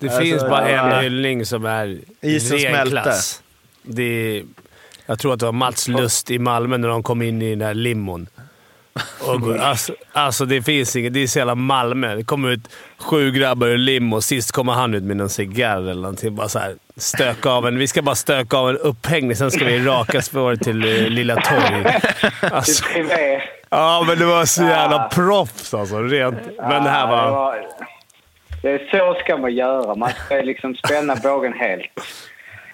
Det Alltså, finns bara ja. en hyllning som är Isen ren smälte. klass. Det är, jag tror att det var Mats Lust i Malmö när de kom in i den där limon. Och, alltså, alltså det finns inget. Det är så jävla Malmö. Det kommer ut sju grabbar ur limo. Sist kommer han ut med någon cigarr eller någonting. Bara så här, stöka av en, vi ska bara stöka av en upphängning, sen ska vi raka spåret till eh, Lilla Torg. Alltså, ja, men det var så jävla proffs alltså. Rent. Men det här det var... Det är så ska man göra. Man ska liksom spänna bågen helt.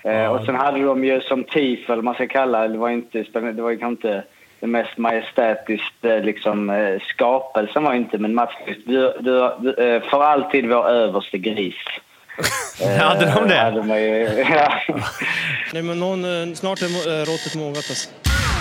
Eh, och sen hade de ju som TIF, eller man ska kalla det, var inte, det var ju kanske inte det mest majestätiskt eh, liksom, eh, skapelsen var inte, men Mats du, du, du, eh, för alltid vår överste gris. Hade de det? Hade man ju, ja. Nej, men någon, snart är råttet mogat alltså.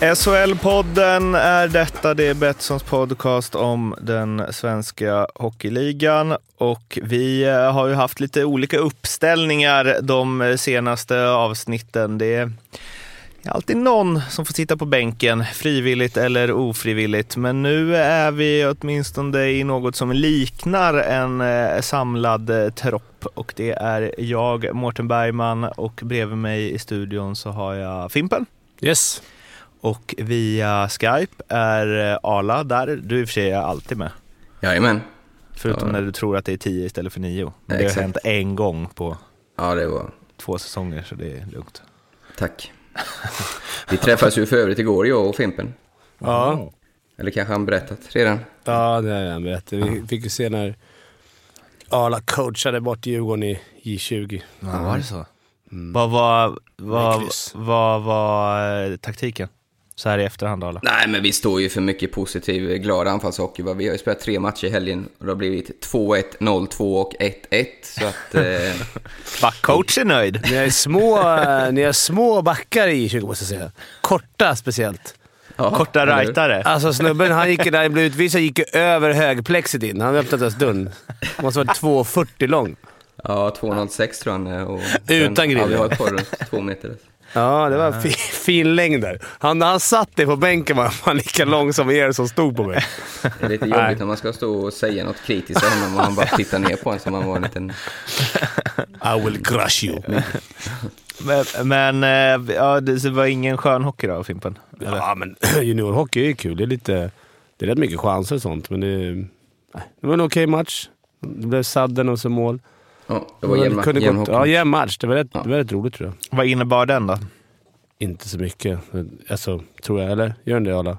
SHL-podden är detta. Det är Betssons podcast om den svenska hockeyligan. Och vi eh, har ju haft lite olika uppställningar de senaste avsnitten. Det är alltid någon som får sitta på bänken, frivilligt eller ofrivilligt. Men nu är vi åtminstone i något som liknar en eh, samlad eh, tropp. Och det är jag, Mårten Bergman, och bredvid mig i studion så har jag Fimpen. Yes. Och via Skype är eh, Arla där. Du i och för sig är alltid med. Jajamän. Förutom Ja. när du tror att det är 10 istället för 9. Men det har Exakt. hänt en gång på Ja, det var... två säsonger så det är lugnt. Tack. Vi träffades ju för övrigt igår, jag och Fimpen. Ja. Eller kanske han berättat redan. Ja, det har jag berättat. Vi fick ju se när Arla coachade bort Djurgården i J20. Ja, var det så? Vad var, vad, vad var eh, taktiken? Så här i efterhand Arla. Nej, men vi står ju för mycket positiv, glad anfallshockey. va? Vi har ju spelat tre matcher i helgen och det har blivit 2-1, 0-2 och 1-1. Så att... Eh, Backcoach är nöjd. Ni har små, eh, ni har små backar i J20 måste jag säga. Korta speciellt. ja, Korta rightare. Alltså snubben, han gick, när han blev utvisad, gick över högplexit in. Han öppnade ens dörren. Han måste varit 2,40 lång. Ja, 2,06 tror jag han är. Och Utan griller. Ja, vi har ett par runt två meter. Ja, det var fi, fin längd där. Han, när han satt dig på bänken var han lika lång som er som stod på mig. Det är lite jobbigt när man ska stå och säga något kritiskt till honom och han bara tittar ner på en som han var en liten... I will crush you. Men, men eh, ja, det var ingen skön hockey då, Fimpen? Eller? Ja, men juniorhockey är ju kul. Det är, lite, det är rätt mycket chanser och sånt, men det, nej, det var en okej match. Det blev sadden och så mål. Ja, det var jämn, kunde jämn gått. Ja, jämn match. Det var, rätt, Ja. det var rätt roligt tror jag. Vad innebar den då? Inte så mycket. Alltså, tror jag. Eller? Gör den det alla?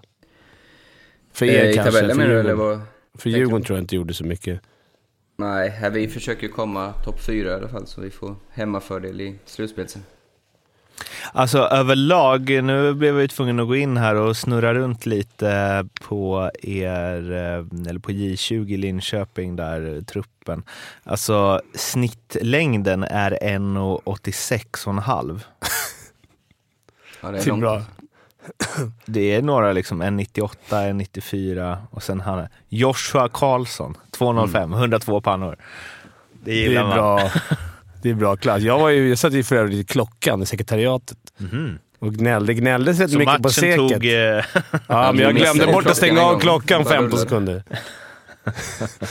För Eh, er I kanske. tabellen för du eller Djurgården, vad? för Djurgården tror jag inte gjorde så mycket. Nej, här vi försöker komma topp fyra i alla fall så vi får hemmafördel i slutspelet sen. Alltså överlag, nu blev jag ju tvungen att gå in här och snurra runt lite på er, eh, eller på J20 Linköping där, truppen. Alltså snittlängden är 1,86,5. Ja, det Det är är långt. bra. Det är några liksom 1,98, 1,94 och sen han Joshua Karlsson, 2,05, 102 pannor. Det Det gillar är man. bra. Det är bra klass. Jag, var ju, jag satt ju för övrigt i klockan i sekretariatet Mhm. och gnällde. Gnällde rätt mycket på seket. tog... Eh, Ja, men jag glömde bort att stänga av klockan Bara 15 rullade. sekunder.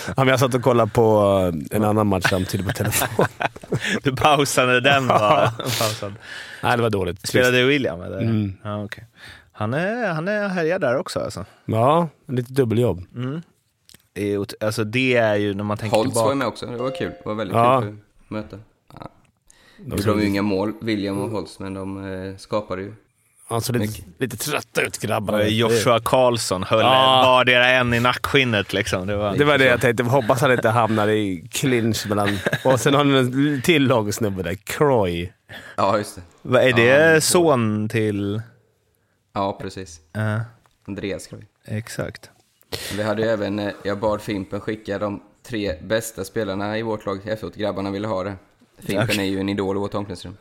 ja, men jag satt och kollade på eh, en annan match samtidigt på telefon. du pausade den bara. Pausade. Nej, det var dåligt. Spelade William eller? Mm. Ja, okej. Han är, han är härjar där också alltså. Ja, lite dubbeljobb. Det är, ot- alltså det är ju när man tänker Holtz var tillbaka. med också, det var kul. Det var väldigt Ja. kul att Ja. Nu gjorde de ju inga mål, William och Holtz, men de eh, skapade ju. Han såg lite, lite trötta ut grabbarna. Joshua Karlsson höll Ja. vardera en i nackskinnet liksom. Det var, Det var det jag tänkte. Hoppas han inte hamnar i clinch mellan... Och sen har ni en till lång snubbe där, Croy. Ja, just det. Vad är Ja, det är son till... Ja, precis. Ja, Andreas vi. exakt. Vi hade ju även, eh, jag bad Fimpen skicka de tre bästa spelarna i vårt lag efteråt. Grabbarna ville ha det. Fimpen är ju en idol i vårt omklädningsrum.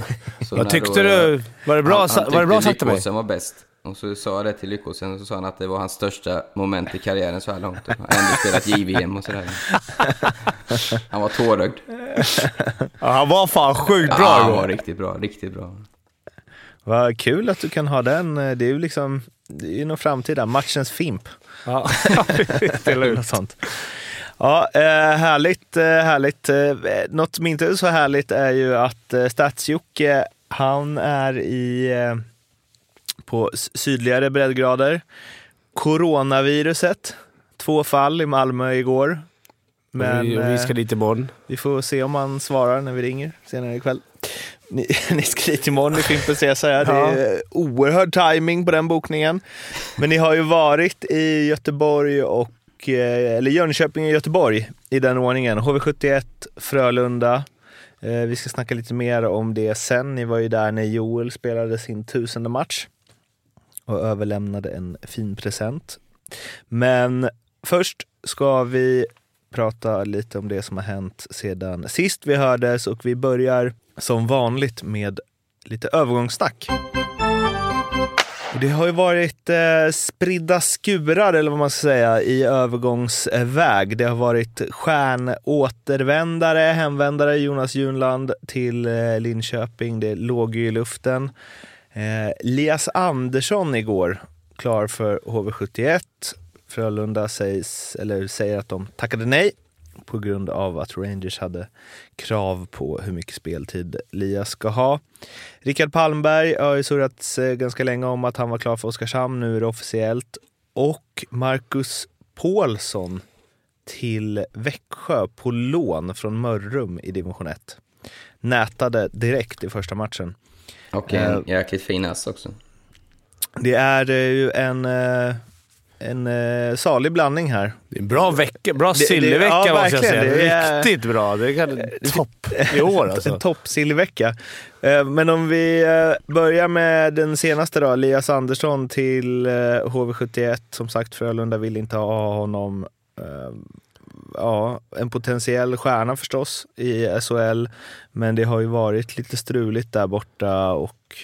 Vad tyckte då du? Var det bra, han, han var det bra sagt till mig? Var bäst. Och så sa jag det till Lyckåsen och så sa han att det var hans största moment i karriären så här långt. Han har ändå spelat JVM och sådär. Han var tårögd. Ja, han var fan sjukt Ja, bra han igår. var riktigt bra, riktigt bra. Vad kul att du kan ha den. Det är ju liksom, det är ju någon framtida. Matchens Fimp. Ja, ut. Något sånt. Ja, eh, härligt, eh, härligt. Eh, något som inte är så härligt är ju att Stats-Jocke, han är i, på sydligare breddgrader. Coronaviruset, två fall i Malmö igår. Men vi, vi ska dit imorgon. vi får se om han svarar när vi ringer senare ikväll. Ni, ni ska dit imorgon i Fimpens Resa. Ja. Det är oerhörd timing på den bokningen. Men ni har ju varit i Göteborg och och, eh, eller Jönköping och Göteborg i den ordningen. HV71, Frölunda. Eh, vi ska snacka lite mer om det sen. Ni var ju där när Joel spelade sin tusende match och överlämnade en fin present. Men först ska vi prata lite om det som har hänt sedan sist vi hördes och vi börjar som vanligt med lite övergångssnack. Det har ju varit eh, spridda skurar, eller vad man ska säga, i övergångsväg. Det har varit stjärnåtervändare, hemvändare, Jonas Junland till eh, Linköping. Det låg ju i luften. Eh, Lias Andersson igår, klar för HV71. Frölunda sägs, eller säger att de tackade nej på grund av att Rangers hade krav på hur mycket speltid Lias ska ha. Rickard Palmberg har ju surrats eh, ganska länge om att han var klar för Oskarshamn, nu är det officiellt. Och Marcus Paulsson till Växjö på lån från Mörrum i division 1. Nätade direkt i första matchen. Och en Eh. jäkligt fin ass också. Det är ju en, eh, en eh, salig blandning här. Det är en bra vecka, bra sillvecka ja, måste jag säga. Det är- Riktigt bra. Det är topp i år alltså. En toppsillvecka. Eh, Men om vi eh, börjar med den senaste då, Elias Andersson till eh, HV71. Som sagt, Frölunda vill inte ha honom. Eh, Ja, en potentiell stjärna förstås i SHL. Men det har ju varit lite struligt där borta och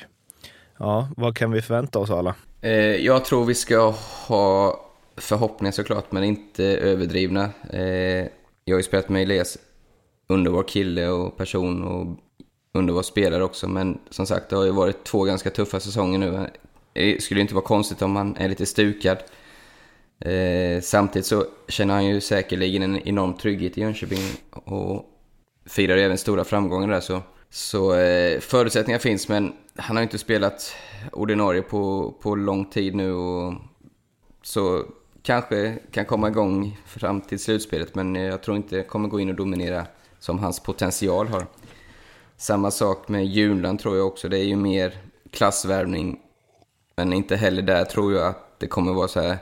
ja, vad kan vi förvänta oss alla? Eh, jag tror vi ska ha förhoppningar såklart, men inte överdrivna. Eh, jag har ju spelat med Elias, underbar kille och person och underbar spelare också, men som sagt, det har ju varit två ganska tuffa säsonger nu. Eh, det skulle inte vara konstigt om han är lite stukad. Eh, samtidigt så känner han ju säkerligen en enorm trygghet i Jönköping och firar ju även stora framgångar där. Så, så eh, förutsättningar finns, men han har ju inte spelat ordinarie på, på lång tid nu. Och, så kanske kan komma igång fram till slutspelet, men jag tror inte kommer gå in och dominera som hans potential har. Samma sak med Junland tror jag också. Det är ju mer klassvärvning. Men inte heller där tror jag att det kommer vara så här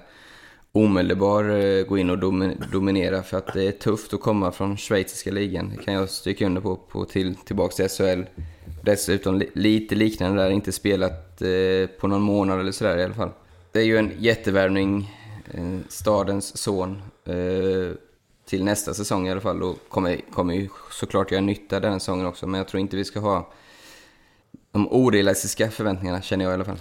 omedelbar eh, gå in och dominera för att det är tufft att komma från schweiziska ligan. Det kan jag stryka under på, på till, tillbaka till SHL. Dessutom lite liknande där, inte spelat eh, på någon månad eller sådär i alla fall. Det är ju en jättevärvning, eh, stadens son, eh, till nästa säsong i alla fall och kommer, kommer ju såklart göra nytta den säsongen också. Men jag tror inte vi ska ha de orealistiska förväntningarna, känner jag i alla fall.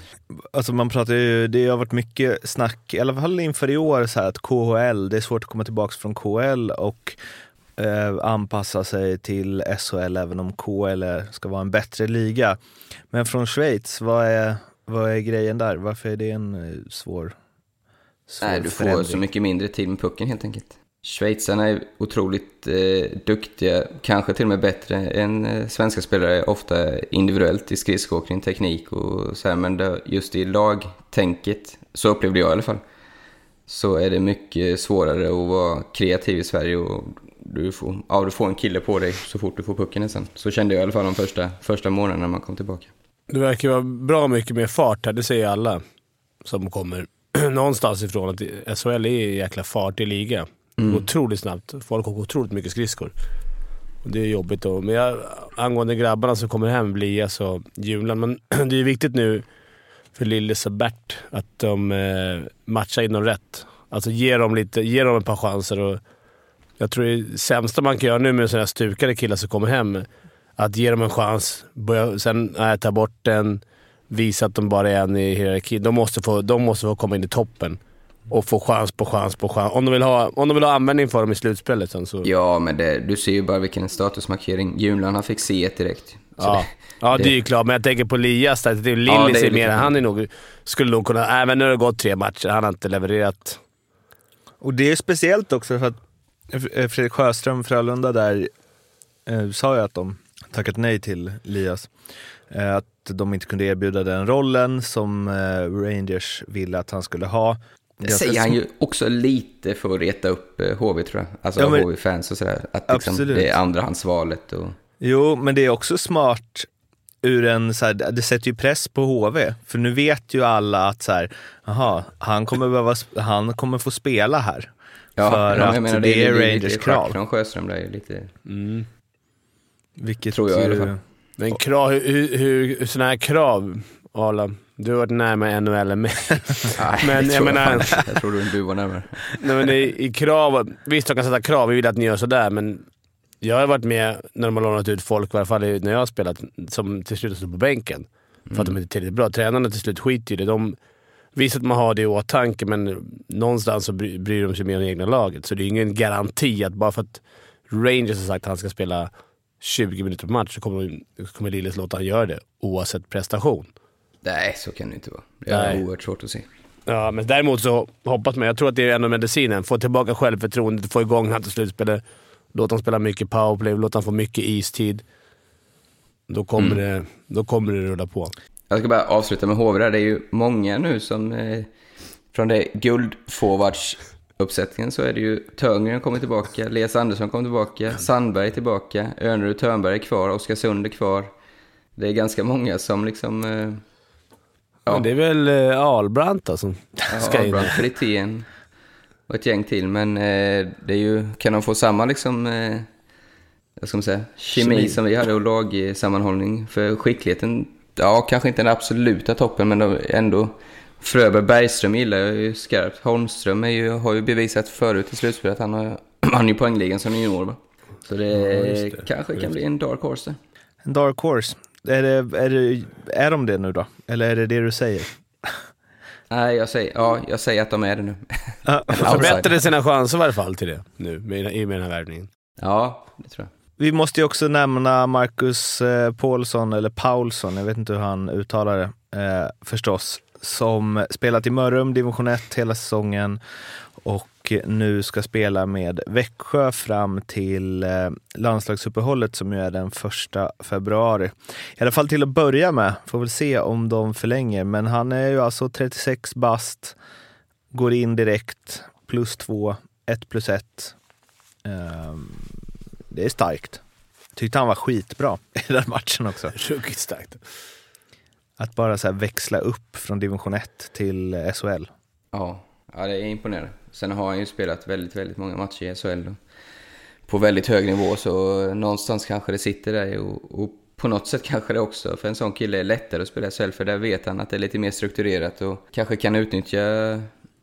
Alltså man pratar ju, det har varit mycket snack, i alla fall inför i år, så här att KHL, det är svårt att komma tillbaka från KHL och eh, anpassa sig till SHL även om är, ska vara en bättre liga. Men från Schweiz, vad är, vad är grejen där? Varför är det en eh, svår, svår Nej, du får förändring? så mycket mindre tid med pucken helt enkelt. Schweizarna är otroligt eh, duktiga, kanske till och med bättre än eh, svenska spelare, ofta individuellt i skridskoåkning, teknik och så här, men det, just i lagtänket, så upplevde jag i alla fall, så är det mycket svårare att vara kreativ i Sverige och du får, ja, du får en kille på dig så fort du får pucken sen. Så kände jag i alla fall de första, första månaderna när man kom tillbaka. Det verkar vara bra mycket mer fart här, det säger alla som kommer någonstans ifrån. Att SHL är en jäkla fartig liga. Det går otroligt snabbt. Folk åker otroligt mycket skridskor. Det är jobbigt. Då. Men jag, angående grabbarna som kommer hem, Blias och Julan. Men det är viktigt nu för Lillis och Bert att de eh, matchar in dem rätt. Alltså ge dem, lite, ge dem ett par chanser. Och jag tror det sämsta man kan göra nu med sådana här stukade killar som kommer hem, Att ge dem en chans, börja, sen äh, ta bort den, visa att de bara är en i hierarkin. De måste få, de måste få komma in i toppen och få chans på chans på chans. Om de vill ha, om de vill ha användning för dem i slutspelet sen så... Ja, men det, du ser ju bara vilken statusmarkering. Julan han fick se ett direkt. Ja, ja det, är ju klart, men jag tänker på Lias där. Det är Lillis Ja, det är är mer, lite- han är nog, skulle nog kunna... Även när det har gått tre matcher, han har inte levererat. Och det är speciellt också för att Fredrik Sjöström, Frölunda där, eh, sa ju att de tackat nej till Lias. Eh, att de inte kunde erbjuda den rollen som eh, Rangers ville att han skulle ha. Det säger han ju också lite för att reta upp eh, HV tror jag. Alltså Ja, men- HV-fans och sådär. Att liksom, det är andrahandsvalet och... Jo, men det är också smart ur en, så här, det sätter ju press på HV. För nu vet ju alla att så här, aha, han, kommer behöva, han kommer få spela här. Ja, för ja, att jag menar, det, är ligger Rangers krav. från Sjöström där är lite... Vilket Tror jag i alla ju- fall. Men krav, hur, hur, hur sådana här krav, Arla. Du har varit närmare NHL än mig. Nej, Men det jag tror menar-. Jag tror du var närmare. Nej, men i, i krav, visst, de kan sätta krav. Vi vill att ni gör sådär, men jag har varit med när de har lånat ut folk, i alla fall när jag har spelat, som till slut står på bänken. För att de inte är tillräckligt bra. Tränarna till slut skiter i det. De, visst att man har det i åtanke, men någonstans så bry, bryr de sig mer om det egna laget. Så det är ingen garanti att bara för att Rangers har sagt att han ska spela 20 minuter per match så kommer, kommer Lillis låta han göra det oavsett prestation. Nej, så kan det inte vara. Det är Nej. oerhört svårt att se. Ja, men däremot så hoppas man. Jag tror att det är ändå medicinen. Få tillbaka självförtroendet, få igång han till slutspelet. Låt honom spela mycket powerplay, låt honom få mycket istid. Då kommer, det, då kommer det rulla på. Jag ska bara avsluta med där. Det är ju många nu som... Eh, från det guldforwards-uppsättningen så är det ju Törngren kommer tillbaka, Elias Andersson kommer tillbaka, Sandberg är tillbaka, Önerud Törnberg är kvar, Oskarsund är kvar. Det är ganska många som liksom... Eh, Ja. Men det är väl eh, Ahlbrandt då som ska in. Abraham Fritén och ett gäng till. Men eh, det är ju... Kan de få samma liksom... Eh, vad ska säga? Kemi, Kemi. som vi hade och lagsammanhållning. För skickligheten, ja kanske inte den absoluta toppen men ändå. Fröberg Bergström gillar jag ju skarpt. Holmström är ju, har ju bevisat förut i slutspelet att han har, han ju poängligan som junior va? Så det, just det. kanske kan bli en dark horse där. En dark horse. Är, det, är, det, är de det nu då? Eller är det det du säger? Nej, jag säger, ja, jag säger att de är det nu. Ja. Förbättrade sina chanser i alla fall till det nu i och med den här värvningen. Ja, det tror jag. Vi måste ju också nämna Marcus eh, Paulsson, eller Paulsson, jag vet inte hur han uttalar det, eh, förstås, som spelat i Mörrum, division 1 hela säsongen och nu ska spela med Växjö fram till eh, landslagsuppehållet som ju är den första februari. I alla fall till att börja med, får väl se om de förlänger, men han är ju alltså 36 bast, går in direkt, plus två, ett plus ett. Ehm, det är starkt. Tyckte han var skitbra i den matchen också. Ruggigt starkt. Att bara så här växla upp från division 1 till eh, SHL. Ja, ja, det är imponerande. Sen har han ju spelat väldigt, väldigt många matcher i SHL. då. På väldigt hög nivå, så någonstans kanske det sitter där. Och, och på något sätt kanske det också, för en sån kille är lättare att spela i SHL, för där vet han att det är lite mer strukturerat och kanske kan utnyttja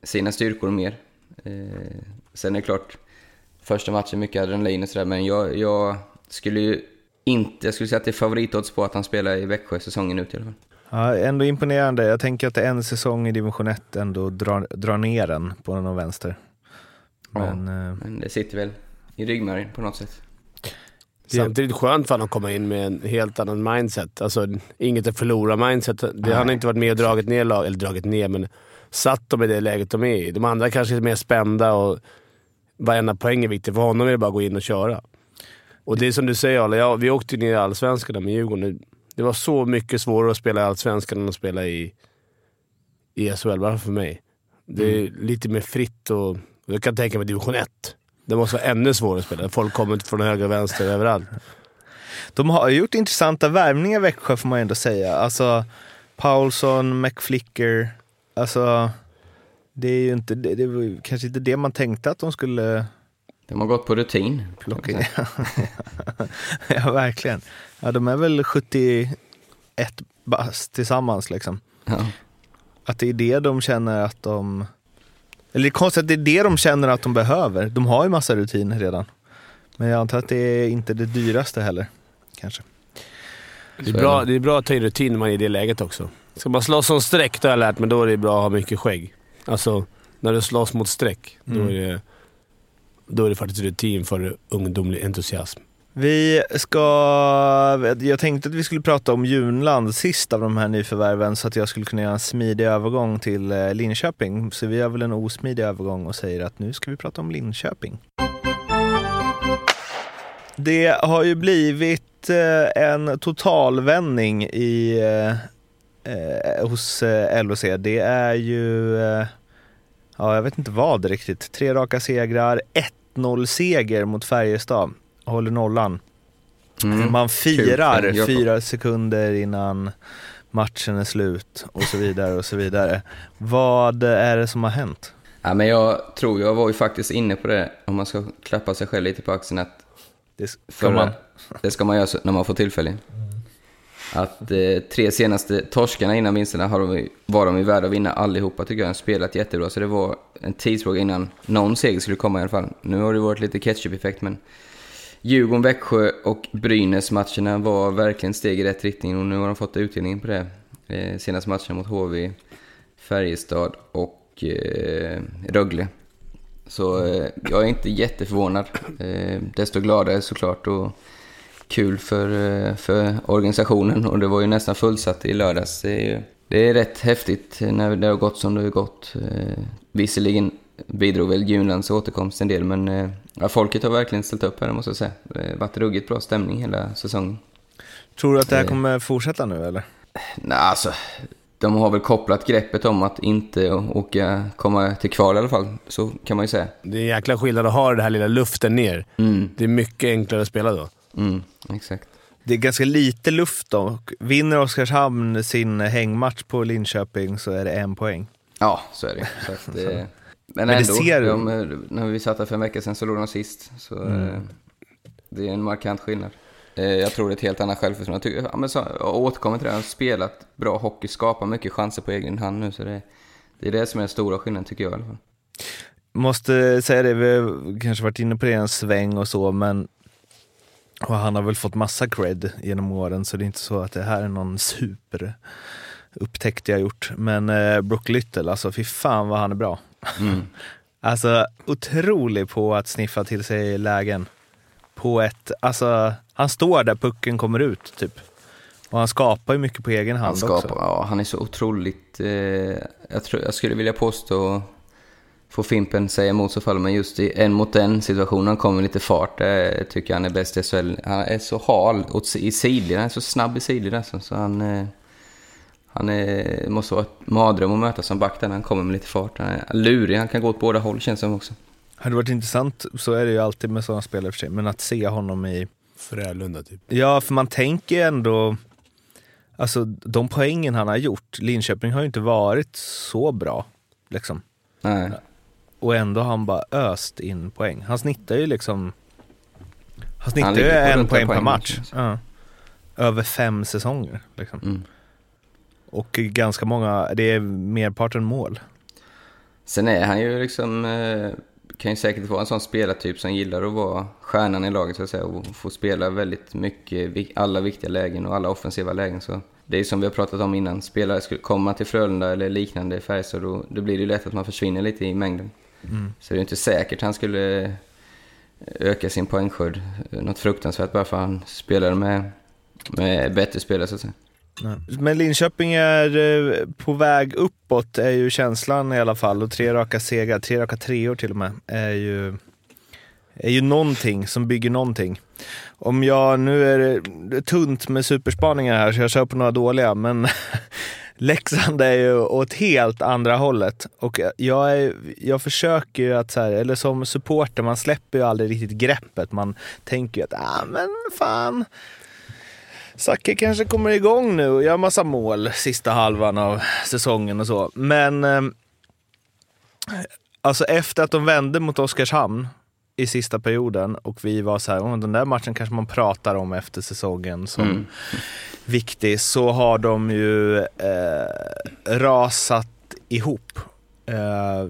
sina styrkor mer. Eh, sen är det klart, första matchen mycket adrenalin och sådär, men jag, jag skulle ju inte, jag skulle säga att det är favoritodds på att han spelar i Växjö säsongen ut i alla fall. Ja, ändå imponerande. Jag tänker att en säsong i division 1 ändå drar, drar ner den på någon vänster. Men eh, Men det sitter väl i ryggmärgen på något sätt. Samtidigt skönt för honom att komma in med en helt annan mindset. Alltså, inget att förlora mindset. Det, han har inte varit med och dragit ner lag, eller dragit ner, men satt dem i det läget de är i. De andra kanske är mer spända och varenda poäng är viktig. För honom är det bara att gå in och köra. Och det är som du säger Arla, ja, vi åkte ner i Allsvenskan med Djurgården. Det var så mycket svårare att spela i Allsvenskan än att spela i, i SHL, bara för mig. Det är lite mer fritt och, och jag kan tänka mig division 1. Det måste vara ännu svårare att spela. Folk kommer från höger och vänster överallt. de har gjort intressanta värvningar i Växjö får man ändå säga. Alltså Paulsson, McFlicker. Alltså det är ju inte, det, det var kanske inte det man tänkte att de skulle De har gått på rutin. plocka ja, verkligen. Ja, de är väl 71 bast tillsammans liksom. Ja. Att det är det de känner att de... Eller det är konstigt att det är det de känner att de behöver. De har ju massa rutiner redan. Men jag antar att det är inte det dyraste heller. Kanske. Det är, bra, det är bra att ta in rutin när man är i det läget också. Ska man slåss som streck, då har jag lärt mig, då är det bra att ha mycket skägg. Alltså, när du slåss mot streck, då, är det, då är det faktiskt rutin för ungdomlig entusiasm. Vi ska... Jag tänkte att vi skulle prata om Junland sist av de här nyförvärven så att jag skulle kunna göra en smidig övergång till eh, Linköping. Så vi gör väl en osmidig övergång och säger att nu ska vi prata om Linköping. Det har ju blivit eh, en totalvändning i, eh, eh, hos LOC. Det är ju, ja jag vet inte vad riktigt. Tre raka segrar, 1-0 seger mot Färjestad. Håller nollan. Mm. Man firar Kul. Fyra sekunder innan matchen är slut och så vidare och så vidare. Vad är det som har hänt? Ja, men jag tror, jag var ju faktiskt inne på det, om man ska klappa sig själv lite på axeln, att Det ska Förra, man, Det ska man göra när man får tillfälle. Att eh, tre senaste torskarna innan vinsterna har de, var de ju värda att vinna allihopa tycker jag. De spelat jättebra, så det var en tidsfråga innan någon seger skulle komma i alla fall. Nu har det varit lite ketchup-effekt, men Djurgården, Växjö och Brynäs-matcherna var verkligen steg i rätt riktning och nu har de fått utdelningen på det. Eh, senaste matchen mot HV, Färjestad och eh, Rögle. Så eh, jag är inte jätteförvånad. Eh, desto gladare såklart och kul för, eh, för organisationen. Och det var ju nästan fullsatt i lördags. Det är, det är rätt häftigt när det har gått som det har gått. Eh, visserligen bidrog väl Junlands återkomst en del, men eh, ja, folket har verkligen ställt upp här måste jag säga. Det har varit ruggigt bra stämning hela säsongen. tror du att det här kommer fortsätta nu eller? Nej, alltså, de har väl kopplat greppet om att inte åka, komma till kval i alla fall. Så kan man ju säga. Det är en jäkla skillnad att ha den här lilla luften ner. Mm, Det är mycket enklare att spela då. Mm, exakt. Det är ganska lite luft då. Vinner Oskarshamn sin hängmatch på Linköping så är det en poäng. Ja, så är det. Så att, eh, men, Men det ändå, ser- de, när vi satt här för en vecka sedan så låg de sist. Så Mm. eh, det är en markant skillnad. Eh, jag tror det är ett helt annat självförtroende. Jag, tycker, ja, så, jag återkommer till det, han har spelat bra hockey, skapar mycket chanser på egen hand nu. Så det, det är det som är den stora skillnaden tycker jag i alla fall. Måste säga det, vi har kanske varit inne på det en sväng och så, men och han har väl fått massa cred genom åren, så det är inte så att det här är någon super upptäckt jag gjort. Men eh, Brook Little, alltså fy fan vad han är bra. Mm. Alltså otrolig på att sniffa till sig lägen. På ett, alltså han står där pucken kommer ut typ. Och han skapar ju mycket på egen hand Han, skapar, också. ja, han är så otroligt... Eh, jag, tror, jag skulle vilja påstå, få Fimpen säga emot så fall, men just i en mot en situationen, han kommer lite fart, det tycker jag han är bäst i SHL. Han är så hal åt, i sidled, han är så snabb i sidled alltså, så han... Eh, han är, måste vara ett mardröm att möta som back där han kommer med lite fart. Han är lurig, han kan gå åt båda håll känns det som också. Hade varit intressant, så är det ju alltid med sådana spelare för sig, men att se honom i Frölunda typ. Ja, för man tänker ändå... Alltså de poängen han har gjort, Linköping har ju inte varit så bra. Liksom. Nej. Och ändå har han bara öst in poäng. Han snittar ju liksom... Han snittar ju ligger på en poäng en per poäng, match. Ja. Över fem säsonger. Liksom. Mm. Och ganska många, det är merparten mål. Sen är han ju liksom, eh, kan ju säkert vara en sån spelartyp som gillar att vara stjärnan i laget så att säga och få spela väldigt mycket, alla viktiga lägen och alla offensiva lägen. Så det är som vi har pratat om innan, spelare skulle komma till Frölunda eller liknande i Färjestad då, då blir det ju lätt att man försvinner lite i mängden. Så det är inte säkert han skulle eh, öka sin poängskörd eh, något fruktansvärt bara för att han spelar med, med bättre spelare så att säga. Men Linköping är eh, på väg uppåt är ju känslan i alla fall. Och tre raka segrar, tre raka treor till och med, är ju, är ju någonting som bygger någonting. Om jag, nu är det- tunt med superspaningar här så jag kör på några dåliga, men Leksand är ju åt helt andra hållet. Och jag, är, jag försöker ju att, så här, eller som supporter, man släpper ju aldrig riktigt greppet. Man tänker ju att, ah men fan, Zacke kanske kommer igång nu och gör massa mål sista halvan av säsongen och så. Men eh, alltså efter att de vände mot Oskarshamn i sista perioden och vi var så här, den där matchen kanske man pratar om efter säsongen som Mm viktig, så har de ju eh, rasat ihop. Eh,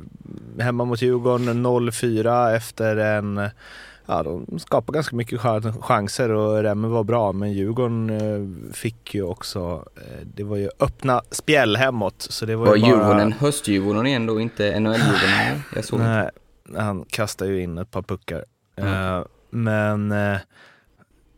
hemma mot Djurgården 0-4 efter en ja, de skapade ganska mycket chan- chanser och Remme var bra men Djurgården eh, fick ju också, eh, det var ju öppna spjäll hemåt. Så det var, Var ju bara, Djurgården höstdjurgården igen då, inte NHL-Djurgården? Jag såg inte. Nej, han kastade ju in ett par puckar. Mm. Men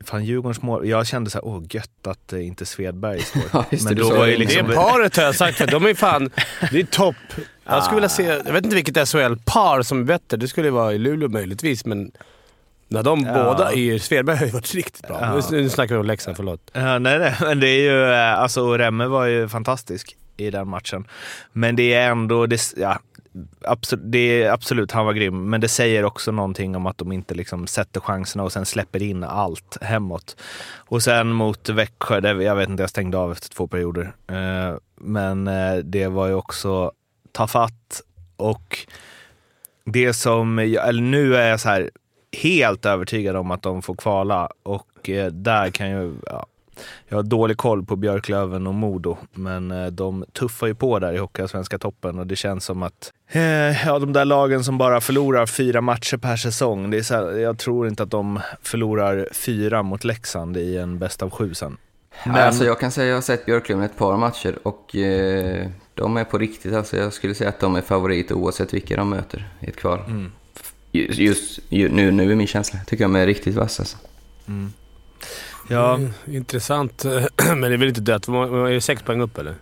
fan Djurgårdens mål, jag kände så här, åh gött att eh, inte Svedberg står. Ja, det, men då var det ju. Det liksom, är paret har jag sagt, för de är fan... Det är topp. Jag skulle vilja se... Jag vet inte vilket SHL-par som är bättre. Det skulle ju vara i Luleå möjligtvis, men... När de Ja. båda är... Svedberg har ju varit riktigt bra. Ja. Nu, nu snackar vi om Leksand, förlåt. Ja, nej, nej, men det är ju, eh, alltså Remme var ju fantastisk i den matchen. Men det är ändå, det, ja, absolut, det är absolut, han var grym. Men det säger också någonting om att de inte liksom sätter chanserna och sen släpper in allt hemåt. Och sen mot Växjö, det, jag vet inte, jag stängde av efter två perioder. Eh, men eh, det var ju också ta fatt och det som, jag- eller nu är jag så här helt övertygad om att de får kvala och eh, där kan ju, ja, jag har dålig koll på Björklöven och Modo, men eh, de tuffar ju på där i Hockeyallsvenska toppen och det känns som att eh, ja, de där lagen som bara förlorar fyra matcher per säsong, det är här, jag tror inte att de förlorar fyra mot Leksand i en bäst av sju sen. Men... Alltså jag kan säga att jag har sett Björklöven ett par matcher och eh, de är på riktigt. Alltså jag skulle säga att de är favorit oavsett vilka de möter i ett kval. Just, just ju- nu, nu är min känsla. Jag tycker de är riktigt vassa. Alltså. Ja, Mm, intressant. Men det är väl inte dött? Är det sex poäng upp eller?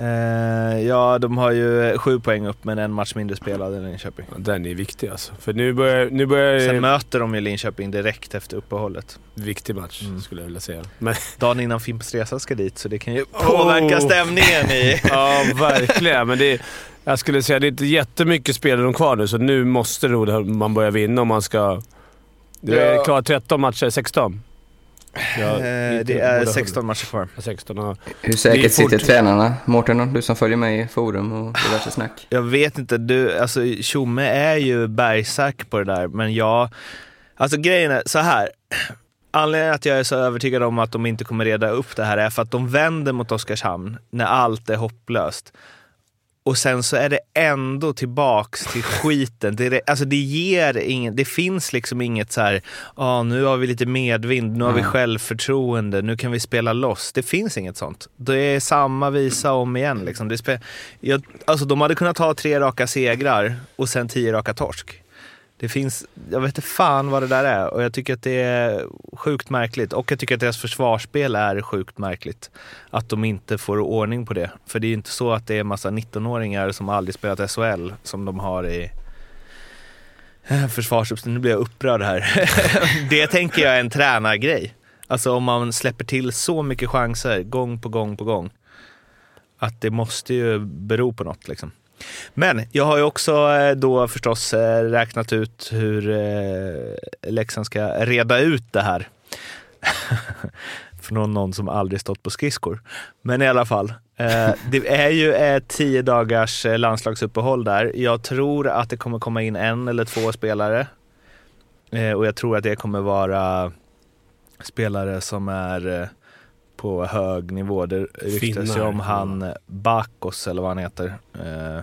eh, ja, de har ju sju poäng upp men en match mindre spelad än Linköping. Ja, Den är viktig alltså. För nu börjar, nu börjar Sen möter de ju Linköping direkt efter uppehållet. viktig match, Mm. skulle jag vilja säga. Men, Dagen innan Fimpens Resa ska dit, så det kan ju påverka Oh. stämningen i... ja, verkligen. Men det är, jag skulle säga det är inte jättemycket spelare kvar nu, så nu måste man börja vinna om man ska... Det är Ja. klart 13 matcher, 16. Ja, Eh, det är båda 16 matcher kvar. hundra. 16 ja. Hur säkert sitter tränarna? Mårten, du som följer med i forum och diverse snack. Jag vet inte, du, alltså Tjomme är ju bergsäker på det där, men jag... Alltså grejen är så här. Anledningen att jag är så övertygad om att de inte kommer reda upp det här är för att de vänder mot Oskarshamn när allt är hopplöst. Och sen så är det ändå tillbaks till skiten. Det, alltså det ger ingen, det finns liksom inget så här, ah, nu har vi lite medvind, nu har vi självförtroende, nu kan vi spela loss. Det finns inget sånt. Det är samma visa om igen. Liksom. Det spe, jag, alltså de hade kunnat ha tre raka segrar och sen tio raka torsk. Det finns, jag vet inte fan vad det där är och jag tycker att det är sjukt märkligt. Och jag tycker att deras försvarsspel är sjukt märkligt. Att de inte får ordning på det. För det är ju inte så att det är massa 19-åringar som aldrig spelat SHL som de har i eh, försvarsuppställning. Nu blir jag upprörd här. det tänker jag är en tränargrej. Alltså om man släpper till så mycket chanser gång på gång på gång. Att det måste ju bero på något liksom. Men jag har ju också eh, då förstås eh, räknat ut hur eh, Leksand ska reda ut det här. För någon, någon som aldrig stått på skridskor. Men i alla fall, det är ju ett tio dagars landslagsuppehåll där. Jag tror att det kommer komma in en eller två spelare. Och jag tror att det kommer vara spelare som är eh, på hög nivå. Det ryktas ju om han eh, Bakos eller vad han heter. Eh,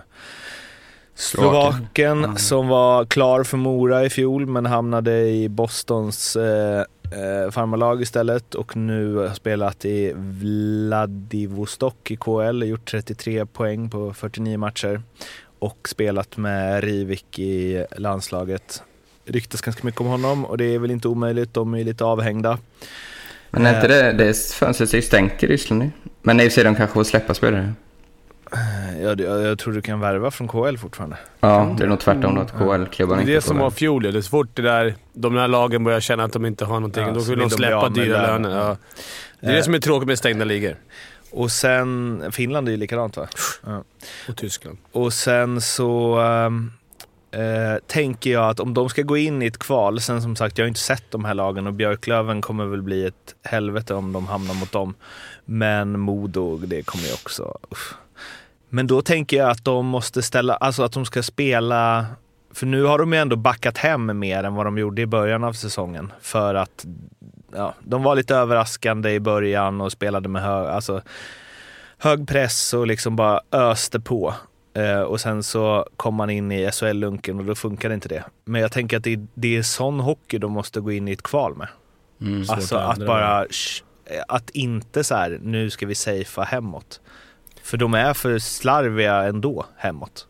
Slovaken Mm. som var klar för Mora i fjol men hamnade i Bostons eh, eh, farmarlag istället och nu har spelat i Vladivostok i KL, gjort 33 poäng på 49 matcher och spelat med Rivik i landslaget. Ryktas ganska mycket om honom och det är väl inte omöjligt, de är lite avhängda. Men är inte det, det fönstret är ju stängt i Ryssland nu? Men i och för sig, de kanske får släppa spelare. Ja, det- jag, jag tror du kan värva från KL fortfarande. Ja, det är nog tvärtom då att KL-klubbarna Det är inte det får som var fjol. Det är så fort det där, de här lagen börjar känna att de inte har någonting, Ja, då vill de släppa dyra löner. Ja. Det är Eh. det som är tråkigt med stängda ligor. Och sen, Finland är ju likadant va? Ja. Och Tyskland. Och sen så ehm, eh, tänker jag att om de ska gå in i ett kval, sen som sagt jag har inte sett de här lagen och Björklöven kommer väl bli ett helvete om de hamnar mot dem. Men Modo, det kommer ju också... Uff. Men då tänker jag att de måste ställa, alltså att de ska spela, för nu har de ju ändå backat hem mer än vad de gjorde i början av säsongen. För att ja, de var lite överraskande i början och spelade med hög, alltså, hög press och liksom bara öste på. Eh, och sen så kom man in i SHL-lunken och då funkade inte det. Men jag tänker att det, det är sån hockey de måste gå in i ett kval med. Mm. Alltså att bara, sh- att inte så här, nu ska vi safea hemåt. För de är för slarviga ändå hemåt.